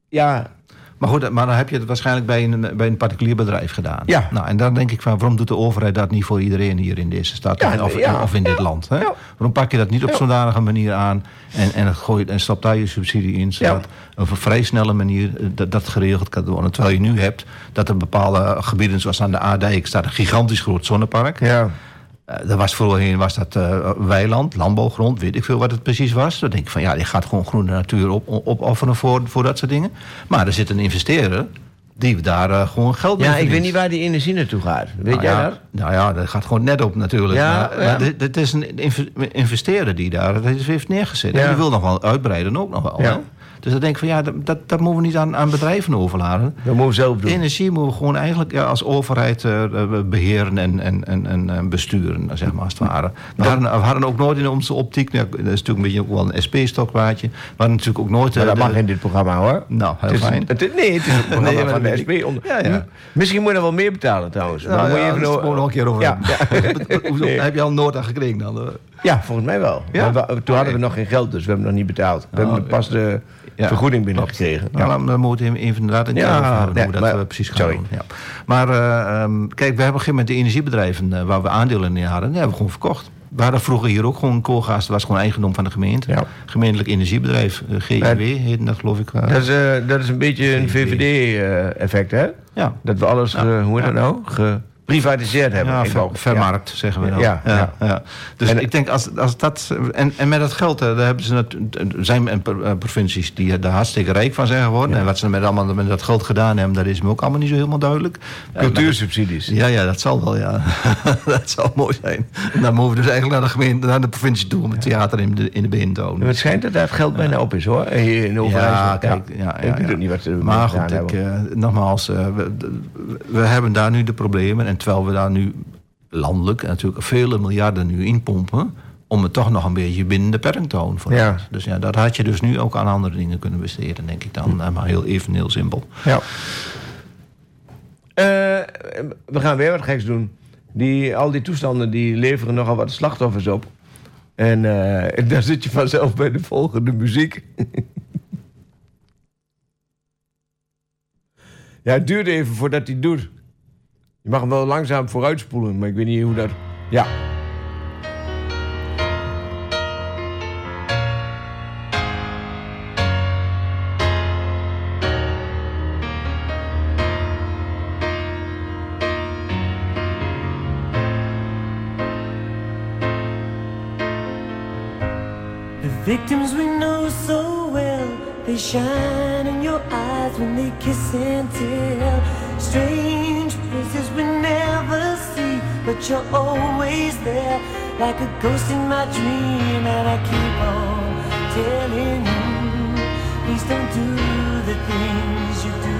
ja, Maar goed, maar dan heb je het waarschijnlijk bij een, bij een particulier bedrijf gedaan. Ja. Nou, en dan denk ik van, waarom doet de overheid dat niet voor iedereen hier in deze stad Ja, of, of, ja. of in dit land? Hè? Waarom pak je dat niet op zodanige manier aan en, en, gooi, en stop daar je subsidie in, zodat op een vrij snelle manier eh, dat, dat geregeld kan worden? Terwijl je nu hebt dat er bepaalde gebieden, zoals aan de Aardijk, staat een gigantisch groot zonnepark. ja. Eh, was voorheen was dat eh, weiland, landbouwgrond, weet ik veel wat het precies was. Dan denk ik van ja, die gaat gewoon groene natuur op, opofferen voor, voor dat soort dingen. Maar er zit een investeerder die daar eh, gewoon geld mee Ja, ik weet niet waar die energie naartoe gaat. Weet Nou jij ja, dat? Nou ja, dat gaat gewoon net op natuurlijk. Ja, maar ja. dit is een inve- investeerder die daar dat heeft neergezet. En die wil nog wel uitbreiden ook nog wel. Dus dan denk ik van ja, dat, dat, dat moeten we niet aan, aan bedrijven overladen. Dat moeten we zelf doen. Energie moeten we gewoon eigenlijk ja, als overheid eh, eh, beheren en, en, en, en eh, besturen, zeg maar, als het ware. We hadden, we hadden ook nooit in onze optiek, nou, dat is natuurlijk een beetje ook wel een SP-stokpaardje, we hadden natuurlijk ook nooit... Maar dat de- mag in dit programma hoor. Nou, heel Het is, fijn. het nee, het is een (laughs) programma Nee, maar van de SP. Onder, Ja, ja. Misschien moet je er wel meer betalen trouwens. Nou, Maar moet je even nog een keer over Ja. (laughs) (laughs) Heb je al nood aan gekregen dan? Ja, volgens mij wel. Ja? Maar we- toen hadden we nog geen geld, dus we hebben nog niet betaald. We Oh, hebben pas de ja. vergoeding binnengekregen. Nou, dan, dan moeten we even inderdaad in Ja, nee, hoe dat maar- we precies gaan sorry. doen. Ja. Maar eh, ehm, kijk, we hebben op een gegeven moment de energiebedrijven eh, waar we aandelen in hadden, die hebben we gewoon verkocht. We hadden vroeger hier ook gewoon koolgas, dat was gewoon eigendom van de gemeente. Ja. Gemeentelijk energiebedrijf, eh, GIW heette dat geloof ik. eh. Dat is, eh, dat is een beetje een VVD-effect, hè? ja. Dat we alles, ge- hoe heet dat nou? Geprivatiseerd hebben. Ja, ver- vermarkt, zeggen we dan. Ja, ja. ja. Dus En- ik denk, als, als dat... En, en met dat geld, eh, daar hebben ze er zijn eh, provincies die er hartstikke rijk van zijn geworden. En wat ze met, allemaal, met dat geld gedaan hebben, dat is me ook allemaal niet zo helemaal duidelijk. Cultuursubsidies. Ja, ja, dat zal wel, ja. (laughs) dat zal mooi zijn. En dan moeten we dus eigenlijk naar de gemeente, naar de provincie toe om het theater in de, in de been te houden. Het schijnt dat daar het geld bijna op is, hoor. Hier in Overijssel. Ja, kijk, ja, ja, ik weet ook niet wat ze Maar goed, ik, eh, nogmaals, we, we hebben daar nu de problemen. En terwijl we daar nu landelijk natuurlijk vele miljarden nu inpompen... om het toch nog een beetje binnen de perk te houden. Voor Ja. Dus ja, dat had je dus nu ook aan andere dingen kunnen besteden, denk ik dan. Eh, Maar heel even, heel simpel. Ja. Eh, we gaan weer wat geks doen. Die, al die toestanden die leveren nogal wat slachtoffers op. En eh, (laughs) daar zit je vanzelf bij de volgende muziek. (laughs) ja, het duurt even voordat hij doet. Je mag hem wel langzaam vooruitspoelen, maar ik weet niet hoe dat... Ja. Victims we know so well, they shine in your eyes when they kiss and tell. Strange but you're always there, like a ghost in my dream. And I keep on telling you, please don't do the things you do.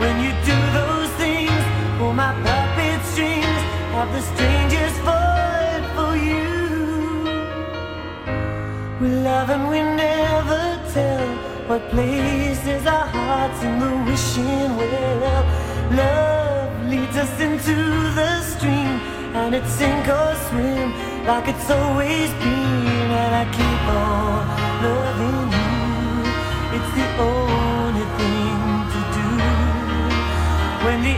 When you do those things, pull my puppet strings, have the strangest void for you. We love and we never tell what places our hearts in the wishing well. Love leads us into the stream, and it's sink or swim like it's always been. And I keep on loving you. It's the only thing to do. When the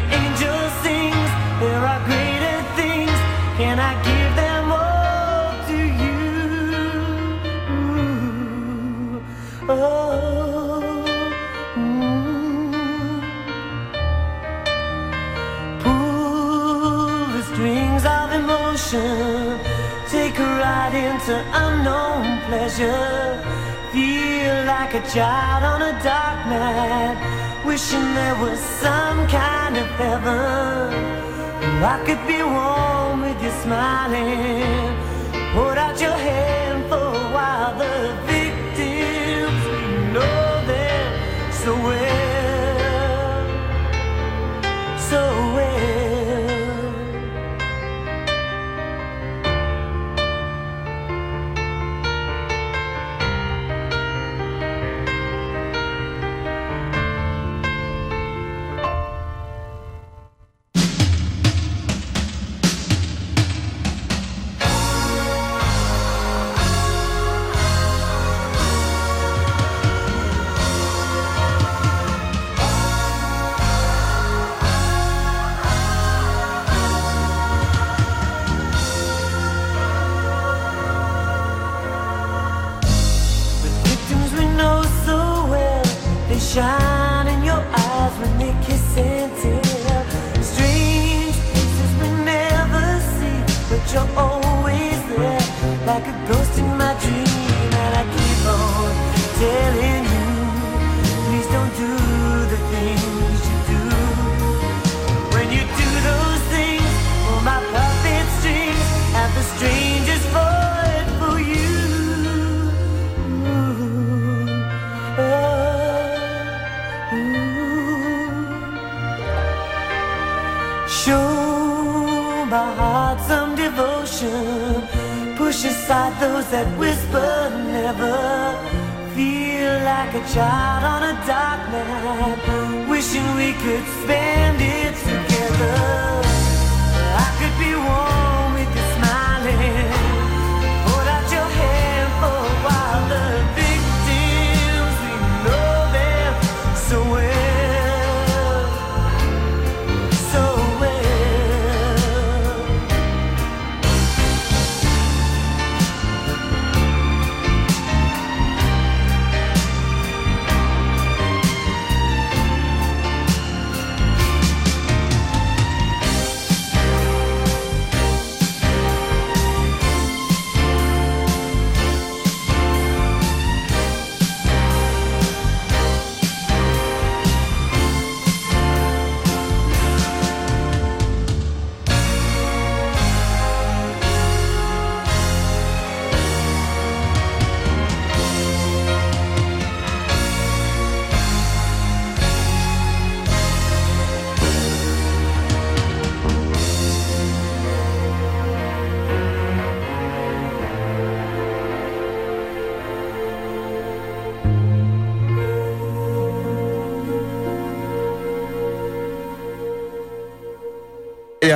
Take a ride into unknown pleasure. Feel like a child on a dark night, wishing there was some kind of heaven. I could be warm with you smiling. Hold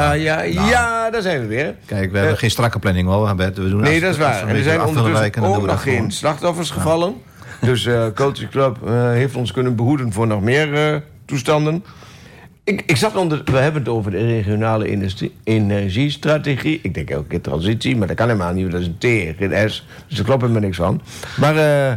ja, ja, ja, daar zijn we weer. Kijk, we hebben geen strakke planning hoor, Bert. We doen Nee, dat is waar. En er zijn ondertussen ook nog geen slachtoffers gevallen. Dus eh Culture Club eh, heeft ons kunnen behoeden voor nog meer eh, toestanden. Ik, ik zat onder... We hebben het over de regionale industrie, energiestrategie. Ik denk elke keer transitie, maar dat kan helemaal niet. Dat is een T, geen S. Dus daar klopt helemaal niks van. Maar eh,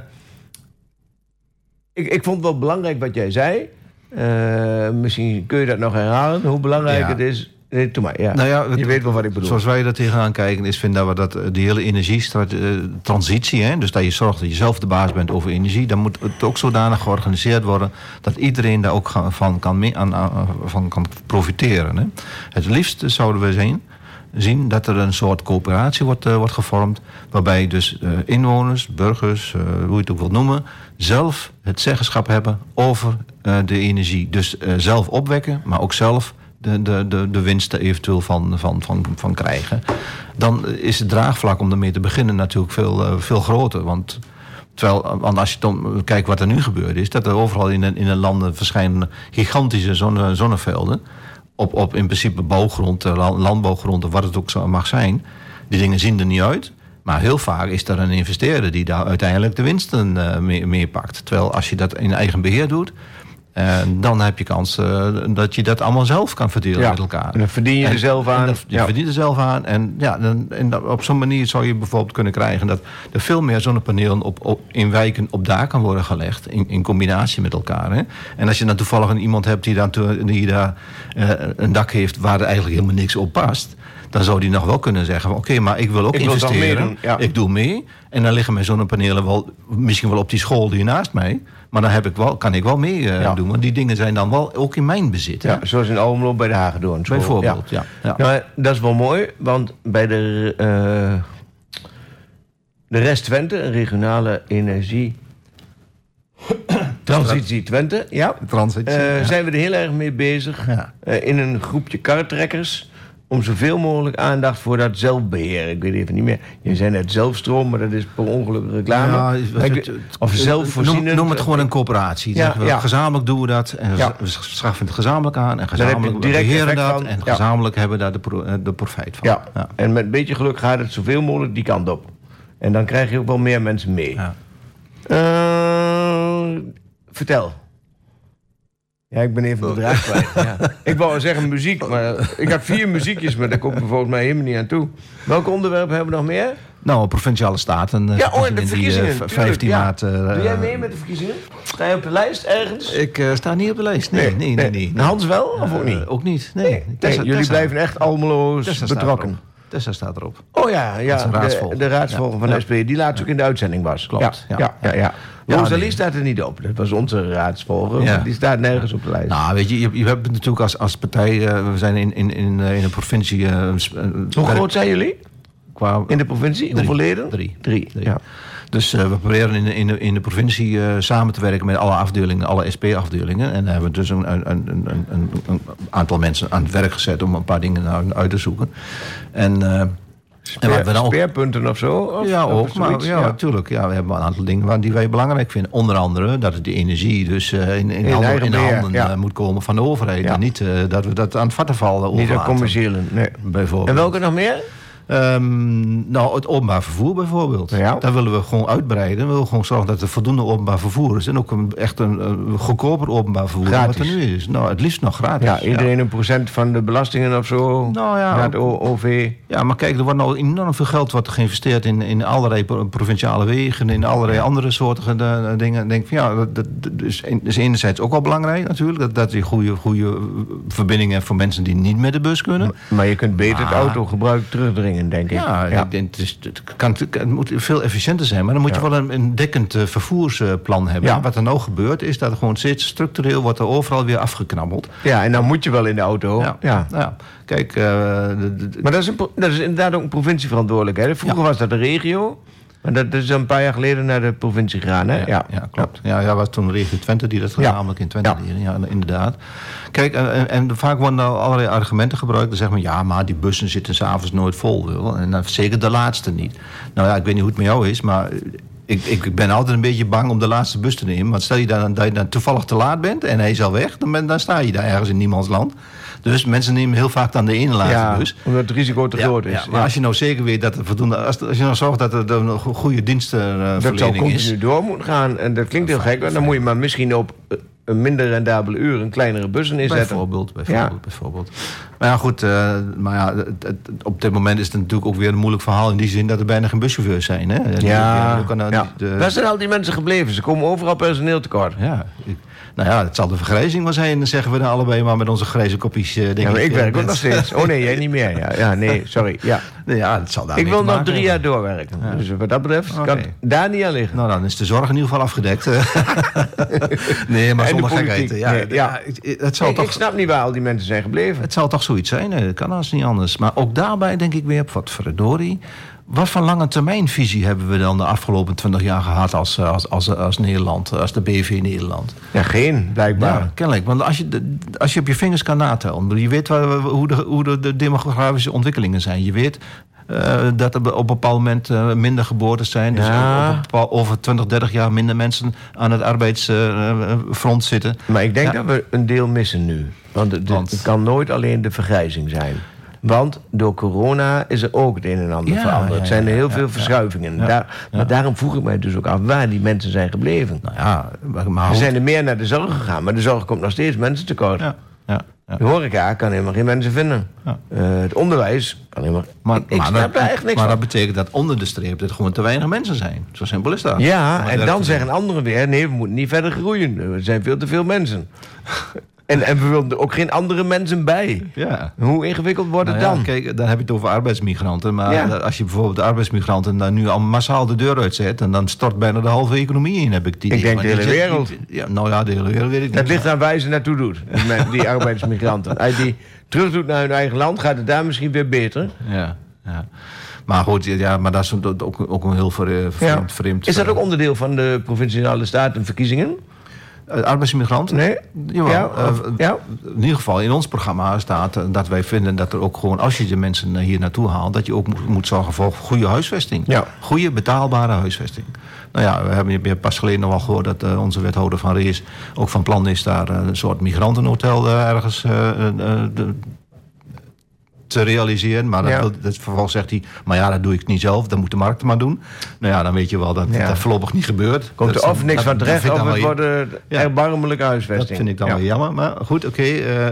ik, ik vond het wel belangrijk wat jij zei. Eh, misschien kun je dat nog herhalen. Hoe belangrijk Ja. het is. Nee, doe maar. Ja. Nou ja, je weet wel wat ik bedoel. Zoals wij er tegenaan kijken, is vinden we dat eh, die hele energietransitie, hè, dus dat je zorgt dat je zelf de baas bent over energie, dan moet het ook zodanig georganiseerd worden dat iedereen daar ook van kan, mee, aan, aan- van kan profiteren. Hè. Het liefst zouden we zien, zien dat er een soort coöperatie wordt, eh, wordt gevormd, waarbij dus eh, inwoners, burgers, eh, hoe je het ook wilt noemen, zelf het zeggenschap hebben over eh, de energie. Dus eh, zelf opwekken, maar ook zelf de, de, de, de winst er eventueel van, van, van, van krijgen. Dan is het draagvlak om ermee te beginnen natuurlijk veel, eh, veel groter. Want terwijl, want als je dan kijkt wat er nu gebeurt, is dat er overal in in de landen verschijnen gigantische zonne, zonnevelden. Op, op in principe bouwgrond, eh, la- landbouwgrond of wat het ook mag zijn. Die dingen zien er niet uit. Maar heel vaak is er een investeerder die daar uiteindelijk de winsten eh, mee, mee pakt. Terwijl als je dat in eigen beheer doet, eh, dan heb je kans eh, dat je dat allemaal zelf kan verdelen Ja, met elkaar. en dan verdien je er zelf aan. en dat- je Ja. verdient er zelf aan. En, ja, dan, en dat- op zo'n manier zou je bijvoorbeeld kunnen krijgen dat er veel meer zonnepanelen op, op, in wijken op daar kan worden gelegd. In, in combinatie met elkaar. Hè. En als je dan toevallig een iemand hebt die, dan, die daar eh, een dak heeft waar er eigenlijk helemaal niks op past. Dan zou die nog wel kunnen zeggen: Oké, maar ik wil ook Ik wil toch investeren. ja. Ik doe mee. En dan liggen mijn zonnepanelen wel, misschien wel op die school die naast mij. Maar dan heb ik wel, kan ik wel mee eh, Ja. doen. Want die dingen zijn dan wel ook in mijn bezit. hè. Ja, zoals in Almelo bij de Hagedoorn. Bijvoorbeeld, ja. ja. Nou, dat is wel mooi, want bij de, eh de rest Twente, een regionale energie... Transitie Twente, ja. Transitie, Eh, ja. Zijn we er heel erg mee bezig. Ja. in een groepje karretrekkers. Om zoveel mogelijk aandacht voor dat zelfbeheer. Ik weet even niet meer. Je zei net zelfstroom, maar dat is per ongeluk reclame. Ja, het- of zelfvoorzienend. Noem, noem het gewoon een coöperatie. Ja. Gezamenlijk doen we dat. En Ja. we schaffen het gezamenlijk aan. En gezamenlijk beheren dat. van. En gezamenlijk hebben we daar de, pro- eh, de profijt van. Ja. en met een beetje geluk gaat het zoveel mogelijk die kant op. En dan krijg je ook wel meer mensen mee. Ja. Eh, vertel. Ja, ik ben even de draad kwijt. (laughs) Ja. Ik wou zeggen muziek, maar ik had vier muziekjes, maar daar kom ik volgens mij helemaal niet aan toe. Welke onderwerpen hebben we nog meer? Nou, provinciale staten. eh, Ja, oh, en de die, eh, verkiezingen. v- tuurlijk, 15 ja. maart. eh, Doe jij mee met de verkiezingen? Sta je op de lijst ergens? Ik eh, sta niet op de lijst. Nee, nee, nee. nee, Hans wel, of ook niet? Eh, ook niet. Nee. Nee, Tessa- jullie Tessa- blijven echt Almeloos Tessa betrokken. Tessa staat erop. Oh ja, ja is een de, raadsvolger. de raadsvolger van Ja. de SP, die laatst ook in de uitzending was. Klopt, Ja, ja. ja, ja. nee. staat er niet op. Dat was onze raadsvolger. Ja. Die staat nergens op de lijst. Nou, weet je, je, je hebt natuurlijk als, als partij... eh, we zijn in, in, in, eh, in een provincie... eh, sp- eh, Hoe groot zijn jullie qua, in de provincie? Drie. Hoeveel leden? Drie. Drie, Drie. ja. Dus we proberen in de, in de, in de provincie samen te werken met alle afdelingen, alle SP-afdelingen. En daar hebben we dus een, een, een, een, een, een aantal mensen aan het werk gezet om een paar dingen nou uit te zoeken. En, en wat we dan ook. Speerpunten of zo? Of, Ja, of ook. Maar, ja, natuurlijk. Ja, we hebben een aantal dingen die wij belangrijk vinden. Onder andere dat het de energie dus eh, in, in, In handen, in de handen ja. eh, moet komen van de overheid. En niet eh, dat we dat aan het vattenval Niet overlaten. de commerciële, nee. Bijvoorbeeld. En welke nog meer? Ehm, nou, het openbaar vervoer bijvoorbeeld. Ja. Daar willen we gewoon uitbreiden. We willen gewoon zorgen dat er voldoende openbaar vervoer is. En ook een, echt een, een goedkoper openbaar vervoer dan wat Gratis. er nu is. Nou, het liefst nog gratis. Ja, iedereen een procent van de belastingen of zo. Nou ja, Naar het OV. Ja, maar kijk, er wordt nou enorm veel geld wordt geïnvesteerd in, in allerlei pro- provinciale wegen, in allerlei andere soorten eh, dingen. Ik denk van ja, dat, is, enerzijds ook wel belangrijk natuurlijk, dat, dat je goede, goede verbindingen voor mensen die niet met de bus kunnen. Maar je kunt beter het autogebruik terugdringen, denk ik. Ja, ik denk, het, is, het, kan, het moet veel efficiënter zijn. Maar dan moet je wel een, een dekkend eh, vervoersplan hebben. Wat er nou gebeurt, is dat er gewoon steeds structureel wordt er overal weer afgeknabbeld. Ja, en dan moet je wel in de auto. Ja. ja. ja. Kijk, eh, Maar dat is, een, dat is inderdaad ook een provincieverantwoordelijkheid. Vroeger was dat de regio. Maar dat is een paar jaar geleden naar de provincie gegaan, hè? Ja, ja, klopt. Ja, ja, was toen regio Twente die dat gezamenlijk in Twente Ja. deden. Ja, inderdaad. Kijk, en, en, vaak worden nou allerlei argumenten gebruikt. Dan zeggen we, ja, maar die bussen zitten s'avonds nooit vol. Wil. En dan zeker de laatste niet. Nou ja, ik weet niet hoe het met jou is, maar... Ik, ik, ik ben altijd een beetje bang om de laatste bus te nemen. Want stel je dan dat je dan toevallig te laat bent en hij is al weg, dan, ben, dan sta je daar ergens in niemands land. Dus mensen nemen heel vaak dan de ene laatste Ja, bus. omdat het risico te Ja, groot is. ja, maar als je nou zeker weet dat er voldoende... Als, als je nou zorgt dat er een go- goede dat zou continu is... door moeten gaan. En dat klinkt heel gek, want dan moet je maar misschien op eh, een minder rendabele uur een kleinere bus inzetten. Bijvoorbeeld, bijvoorbeeld, bijvoorbeeld. Maar ja, goed, eh, maar ja, het- het- op dit moment is het natuurlijk ook weer een moeilijk verhaal... in die zin dat er bijna geen buschauffeurs zijn. Hè? Ja, kan nou ja. niet, eh, waar zijn al die mensen gebleven? Ze komen overal personeel tekort. ja, ik- nou ja, het zal de vergrijzing wel zijn, dan zeggen we dan allebei maar met onze grijze kopjes. eh, denk Ja, maar ik eh, werk ook nog steeds. Oh nee, jij niet meer. Ja, ja nee, sorry. Ja. (laughs) Nee, ja, het zal daar Ik wil nog drie jaar doorwerken. Dus wat dat betreft kan daar niet aan liggen. Nou, dan is de zorg in ieder geval afgedekt. (laughs) nee, maar de zonder gekheid. Ja, Nee, ja. het, zal Ik, toch... ik snap niet waar al die mensen zijn gebleven. Het zal toch zoiets zijn, dat kan als niet anders. Maar ook daarbij denk ik weer, wat verdorie. Wat voor lange termijnvisie hebben we dan de afgelopen 20 jaar gehad als, eh, als, als, als Nederland, als de BV Nederland? Ja, geen, blijkbaar. Ja, kennelijk. Want als je, als je op je vingers kan natellen, je weet waar, hoe, de, hoe de, de demografische ontwikkelingen zijn. Je weet eh, dat er op een bepaald moment eh, minder geboortes zijn. Dus Ja. op bepaald- over 20, 30 jaar minder mensen aan het arbeidsfront zitten. Maar ik denk Ja. dat we een deel missen nu. Want het, Want? het kan nooit alleen de vergrijzing zijn. Want door corona is er ook het een en ander Ja, veranderd. Er zijn er heel ja, veel ja. verschuivingen. Daar. Maar daarom vroeg ik mij dus ook af waar die mensen zijn gebleven. Nou ja, maar, goed. zijn er meer naar de zorg gegaan, maar de zorg komt nog steeds mensen tekort. Ja, ja, ja. De horeca kan helemaal geen mensen vinden. Eh, het onderwijs kan helemaal... Maar, ik ik maar, dat, niks maar van. dat betekent dat onder de streep er gewoon te weinig mensen zijn. Zo simpel is dat. Ja, Maar en dat- dan zeggen anderen weer... nee, we moeten niet verder groeien. Er zijn veel te veel mensen. (laughs) en, en we willen er ook geen andere mensen bij. Ja. Hoe ingewikkeld wordt het Nou ja, dan? Kijk, dan heb je het over arbeidsmigranten. Maar Ja. als je bijvoorbeeld de arbeidsmigranten dan nu al massaal de deur uitzet... en dan stort bijna de halve economie in, heb ik die Ik denk de hele die wereld. die- ja, nou ja, de hele wereld weet ik niet. Het ligt aan waar ze naartoe doet, met die (laughs) arbeidsmigranten. Als die terug doet naar hun eigen land, gaat het daar misschien weer beter. Ja, ja. Maar goed, ja, maar dat is ook, ook, een heel vreemd... vreemd Is dat ook onderdeel van de provinciale statenverkiezingen? Uh, arbeidsmigranten? Nee? Jawel. Ja, eh, ja? In ieder geval in ons programma staat eh, dat wij vinden dat er ook gewoon, als je de mensen eh, hier naartoe haalt, dat je ook moet, moet zorgen voor goede huisvesting. Ja. Goede, betaalbare huisvesting. Nou ja, we hebben je hebt pas geleden nog wel gehoord dat eh, onze wethouder van Rees ook van plan is daar eh, een soort migrantenhotel eh, ergens eh, eh, eh, te realiseren. Maar dat Ja. wil, dat vervolgens zegt hij, maar ja, dat doe ik niet zelf, dat moet de markt maar doen. Nou ja, dan weet je wel dat Ja. dat voorlopig niet gebeurt. Komt Dat er of niks van terecht, of het wordt een erbarmelijke huisvesting. dat vind ik dan wel jammer. Maar goed, oké, eh,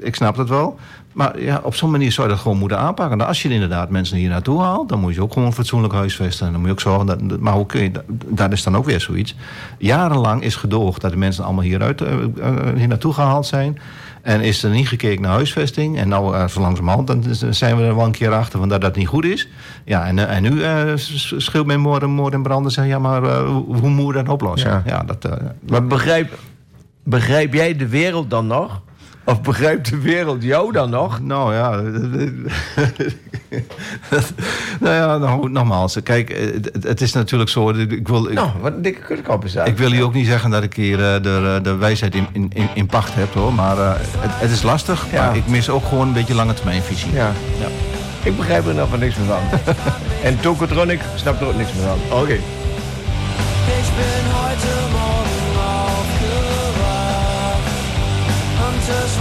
ik snap dat wel. Maar ja, op zo'n manier zou je dat gewoon moeten aanpakken. Nou, als je inderdaad mensen hier naartoe haalt... dan moet je ook gewoon fatsoenlijk huisvesten. En dan moet je ook zorgen dat... Maar hoe kun je... dat- Dat is dan ook weer zoiets. Jarenlang is gedoogd dat de mensen allemaal hieruit, eh, eh, hier naartoe gehaald zijn... En is er niet gekeken naar huisvesting. En nou, uh, zo langzamerhand, dan zijn we er wel een keer achter van dat dat niet goed is. Ja, en, uh, en nu uh, scheelt men moord en moord en branden. Zeggen, ja, maar uh, hoe moet je dat oplossen? Ja. Ja. dat, Maar begrijp, begrijp jij de wereld dan nog? Of begrijpt de wereld jou dan nog? Nou ja. (laughs) nou ja, nou, nogmaals. Kijk, het, het, is natuurlijk zo. Ik wil, ik, nou, wat een dikke kutkop is dat. Ik wil hier ook niet zeggen dat ik hier uh, de, de wijsheid in, in, in pacht heb hoor. Maar uh, het, het, is lastig. Ja. Maar ik mis ook gewoon een beetje lange termijnvisie. Ja. ja. Ik begrijp er nog van niks meer van. (laughs) en Tokotronic snapt er ook niks meer van. Oké. Okay.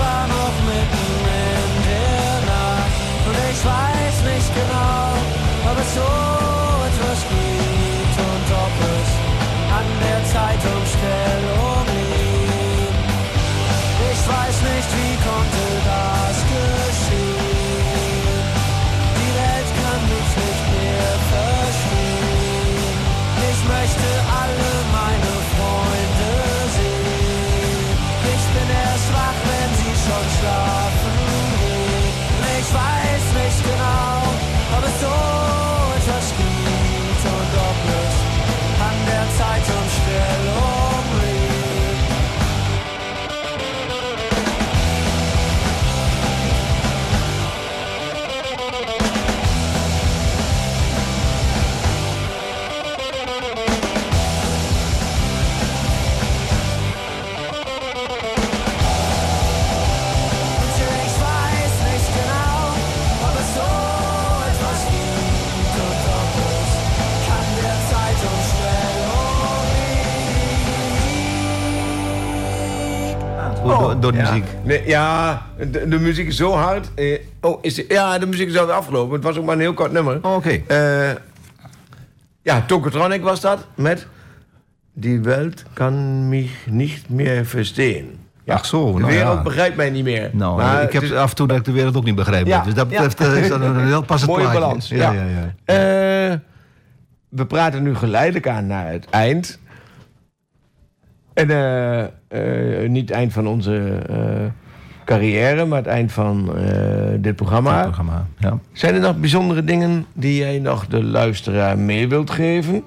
War noch mitten in der Nacht und ich weiß nicht genau, ob es so etwas gibt und ob es an der Zeitumstellung liegt. Ich weiß nicht, wie konnte door, de ja. muziek. Nee, ja, de, de muziek is zo hard. Eh, oh, is die- ja, de muziek is alweer afgelopen. Het was ook maar een heel kort nummer. Oh, Oké. Eh, ja, Tokotronic was dat. Met... Die Welt kan mich niet meer verstehen. Ja, Ach zo, de nou wereld ja. begrijpt mij niet meer. Nou, Maar ik heb af en toe dat ik de wereld ook niet begrijp. Ja, Dus dat betreft eh, is dat een heel passend mooie plaatje. balans. Ja, ja, ja. Eh, we praten nu geleidelijk aan naar het eind. En eh, eh, niet het eind van onze eh, carrière, maar het eind van dit programma. Het programma, ja. Zijn er nog bijzondere dingen die jij nog de luisteraar mee wilt geven?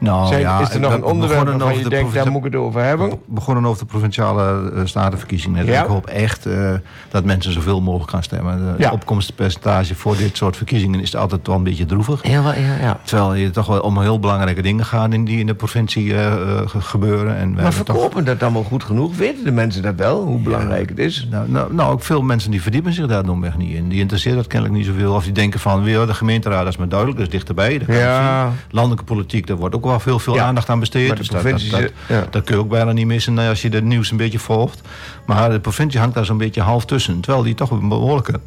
Nou, Zijn, ja, is er nog een onderwerp waarvan je de denkt, daar moet ik het over hebben? We begonnen over de provinciale eh, statenverkiezingen. Ja. Ik hoop echt eh, dat mensen zoveel mogelijk gaan stemmen. De Ja. opkomstpercentage voor dit soort verkiezingen is altijd wel een beetje droevig. Ja, wel, ja, ja. Terwijl je toch wel om heel belangrijke dingen gaat in die in de provincie eh, ge- gebeuren. En Maar toch- verkopen dat allemaal goed genoeg? Weten de mensen dat wel, hoe belangrijk het is? Nou, nou, nou, ook veel mensen die verdiepen zich daar domweg niet in. Die interesseert dat kennelijk niet zoveel. Of die denken van, weer de gemeenteraad, dat is maar duidelijk, dat is dichterbij. Dat kan Ja. Landelijke politiek, daar wordt ook wel veel, veel Ja. aandacht aan besteed. Dus dat, dat, dat, zit- ja. dat kun je ook bijna niet missen eh, als je het nieuws een beetje volgt. Maar de provincie hangt daar zo'n beetje half tussen. Terwijl die toch een behoorlijke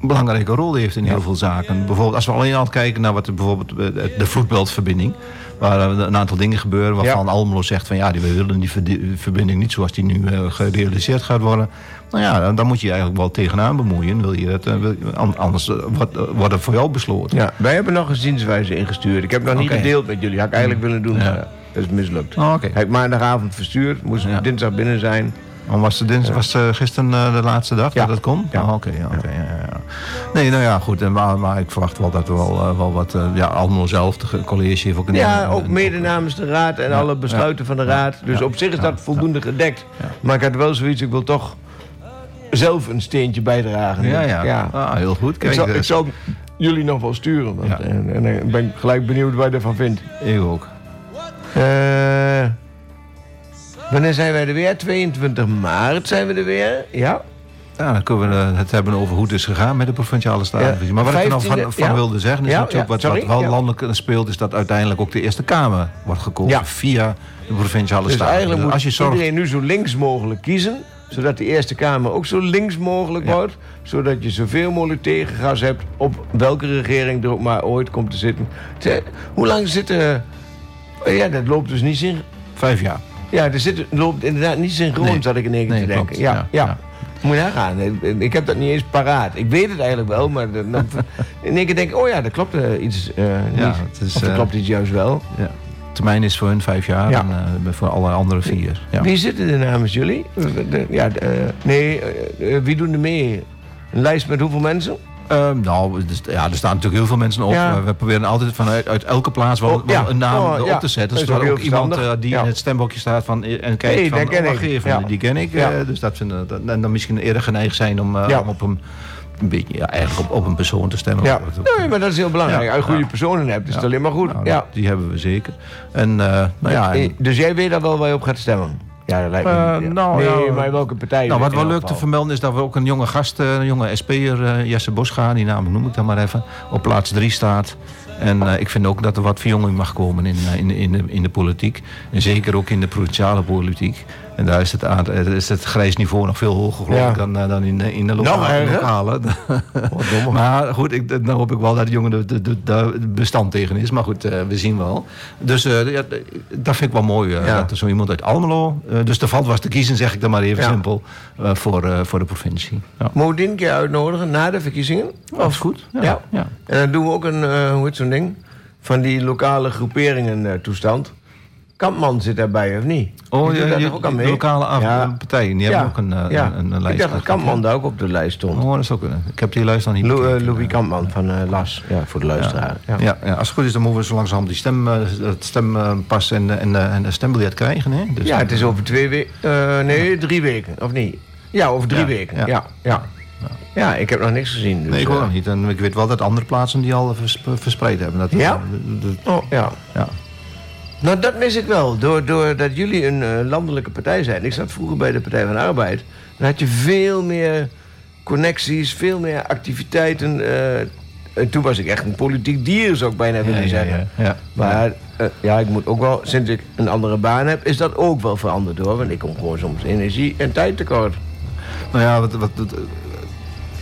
belangrijke rol heeft in heel veel zaken. Bijvoorbeeld als we alleen al kijken naar wat bijvoorbeeld eh, de vloedbeltverbinding. Waar eh, een aantal dingen gebeuren waarvan Almelo zegt van ja, die, we willen die verbinding niet zoals die nu eh, gerealiseerd gaat worden. Nou ja, dan- moet je je eigenlijk wel tegenaan bemoeien. Wil je het, an- anders wordt, het voor jou besloten. Ja, wij hebben nog een zienswijze ingestuurd. Ik heb nog niet gedeeld met jullie. Had ik eigenlijk willen doen, Ja. dat is mislukt. Oh. Heb ik maandagavond verstuurd. Moest Ja. dinsdag binnen zijn. Maar Was, de was eh, gisteren eh, de laatste dag Ja. dat het kon? Ja. Oh, Oké, ja, ja, ja. Nee, nou ja, goed. en Maar, maar ik verwacht wel dat er wel, eh, wel wat... ja, Almelo zelf, de ge- college heeft ook een... Ja, ook mede namens de raad en alle besluiten van de raad. Dus Ja. op zich is dat Ja. voldoende gedekt. Ja. Maar ik had wel zoiets, ik wil toch zelf een steentje bijdragen. Ja, ja. Ah, heel goed. Ik, Kijk, zal, ik zal jullie nog wel sturen. Want, Ja. en, en ik ben gelijk benieuwd wat je ervan vindt. ik ook. Eh, wanneer zijn wij er weer? 22 maart zijn we er weer. Ja. Ja, dan kunnen we eh, het hebben over hoe het is gegaan met de provinciale statenverkiezing. Ja, Maar wat ik er nog van, 15e, van ja. wilde zeggen, is Ja, natuurlijk wat, wat sorry, wel landelijk speelt, is dat uiteindelijk ook de Eerste Kamer wordt gekozen via de provinciale Dus staten. eigenlijk moet als je zorgt, iedereen nu zo links mogelijk kiezen. Zodat de Eerste Kamer ook zo links mogelijk wordt. Zodat je zoveel mogelijk tegengas hebt op welke regering er ook maar ooit komt te zitten. Te- hoe lang zit er... Oh ja, dat loopt dus niet zin. vijf jaar. Ja, er zit, loopt inderdaad niet synchroon, Nee. zat ik in één keer Nee, te denken. Ja, Ja. Moet je nagaan. Ik heb dat niet eens paraat. Ik weet het eigenlijk wel, maar dan, dan- (laughs) in één keer denk ik... Oh ja, er klopt eh, iets eh, niet. Ja, het is, of er eh, klopt iets juist wel. Ja. Termijn is voor hun vijf jaar Ja. en voor alle andere vier. Ja. Wie zitten er namens jullie? De- ja, de- nee, wie doen er mee? Een lijst met hoeveel mensen? Ehm, nou, er ja, er staan natuurlijk heel veel mensen op. Ja. We- proberen altijd vanuit uit elke plaats wel, Oh, wel ja. een naam Oh, erop ja. te zetten. Dat is Zodat ook iemand eh, die in het stemhokje staat van, eh, en kijkt van, dat ken oh, ik. die ken ik. Eh, dus dat vinden, dat, en dan misschien eerder geneigd zijn om, eh, op een, een beetje, ja, eigenlijk op, op een persoon te stemmen. Ja, nee, maar dat is heel belangrijk. Ja. Als je goede Ja. personen hebt, is het alleen maar goed. Nou, ja. Die hebben we zeker. En, eh, nou ja, en- Eh, Dus jij weet al wel waar je op gaat stemmen? Ja, dat lijkt me Eh, niet, ja. nou, Nee, ja. maar welke partij? Nou, wat wel leuk te vermelden is dat we ook een jonge gast, eh, een jonge SP'er, eh, Jesse Bosga, die naam noem ik dan maar even, op plaats 3 staat. En eh, ik vind ook dat er wat verjonging mag komen in, in, de- in, de, in de politiek. En zeker ook in de provinciale politiek. En daar is het, eh, is het grijs niveau nog veel hoger geloof Ja. dan, eh, dan in, de- in de lokale. Erger? lokale. (laughs) maar goed, ik, dan hoop ik wel dat de jongen de, de, de, de bestand tegen is. Maar goed, eh, we zien wel. Dus ja, dat vind ik wel mooi. Ja. Dat er zo iemand uit Almelo... dus er valt was te kiezen, zeg ik dan maar even simpel. voor, voor de provincie. Ja. Moet je een keer uitnodigen na de verkiezingen? Dat is goed. Ja. Ja. ja. En dan doen we ook een, hoe heet zo'n ding? Van die lokale groeperingen toestand. Kampman zit daarbij, of niet? Oh, ja, je- ook aan de mee? lokale af- Ja. partijen, die hebben ook een, eh, ja. een, een, een lijst. Ik dacht dat Kampman daar ook op de lijst stond. Oh, dat zou kunnen. Ik heb die lijst nog niet Lou- eh. Louis Kampman van eh, Las, ja, voor de luisteraar. Ja. Ja, ja, als het goed is, dan moeten we zo langzaam die stem, eh, het stempas en, en, en de stembiljet krijgen. Hè? Dus Ja, het is over twee weken. nee, drie weken, of niet? Ja, over drie weken. ja. Ja. Ja, ik heb nog niks gezien. Dus, Nee, ik hoor eh, nog niet. En ik weet wel dat andere plaatsen die al vers- verspreid hebben. Dat, Ja? dat- dat- Oh, ja. ja. Nou, dat mis ik wel. Doordat door dat jullie een eh, landelijke partij zijn. Ik zat vroeger bij de Partij van de Arbeid. Dan had je veel meer connecties, veel meer activiteiten. eh, toen was ik echt een politiek dier, zou ik bijna willen ja, zeggen. ja, ja. Maar eh, ja, ik moet ook wel, sinds ik een andere baan heb, is dat ook wel veranderd hoor. Want ik kom gewoon soms energie en tijd tekort. Nou ja, wat, wat, wat,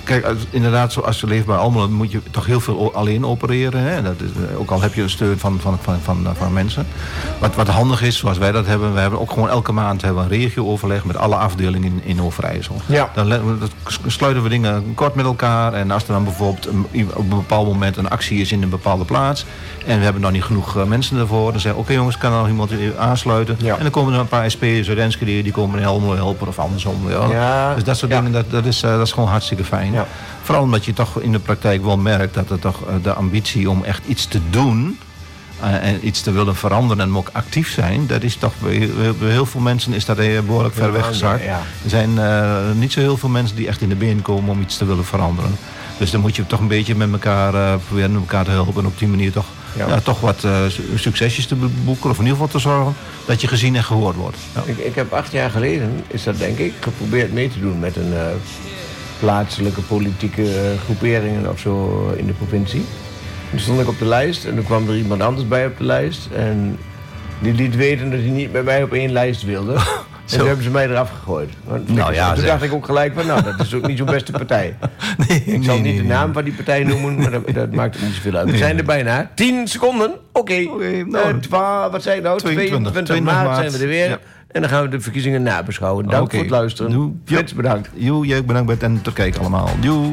kijk, als, inderdaad, zoals je leeft bij Almelo, moet je toch heel veel alleen opereren. Hè? Dat is, eh, ook al heb je een steun van, van, van, van, van mensen. Wat, wat handig is, zoals wij dat hebben, we hebben ook gewoon elke maand hebben we een regio-overleg met alle afdelingen in, in Overijssel. Ja. Dan sluiten we dingen kort met elkaar. En als er dan bijvoorbeeld een, op een bepaald moment een actie is in een bepaalde plaats. En we hebben nog niet genoeg eh, mensen ervoor. Dan zeggen we, oké jongens, kan er nog iemand eh, aansluiten? Ja. En dan komen er een paar SP'ers uit Enschede, die komen in helpen of andersom. Ja. Dus dat soort dingen, dat, dat, is, eh, dat is gewoon hartstikke fijn. Ja. Vooral omdat je toch in de praktijk wel merkt dat er toch eh, de ambitie om echt iets te doen... eh, en iets te willen veranderen en ook actief zijn... dat is toch bij, heel- bij heel veel mensen is dat eh, behoorlijk ver weggezakt. ja. Er zijn niet zo heel veel mensen die echt in de been komen om iets te willen veranderen. Dus dan moet je toch een beetje met elkaar eh, proberen met elkaar te helpen... en op die manier toch, Ja. ja. toch wat su- succesjes te boeken... of in ieder geval te zorgen dat je gezien en gehoord wordt. Ja. Ik, ik heb acht jaar geleden, is dat denk ik, geprobeerd mee te doen met een plaatselijke politieke eh, groeperingen of zo in de provincie. Toen stond ik op de lijst en toen kwam er iemand anders bij op de lijst. En die liet weten dat hij niet met mij op één lijst wilde. (laughs) en toen hebben ze mij eraf gegooid. Want Nou ja, toen zeg. dacht ik ook gelijk van, nou, dat is ook niet zo'n beste partij. (laughs) Nee, Ik zal niet de naam van die partij noemen, maar dat, dat maakt ook niet zoveel uit. We zijn er bijna. 10 seconden. Oké. Nou. Twa- wat zei ik nou? 22, 22 maart, 22 zijn we er weer. Ja. En dan gaan we de verkiezingen nabeschouwen. Dank voor het luisteren. Bedankt. Joe, jij bedankt en tot kijken allemaal. Joe.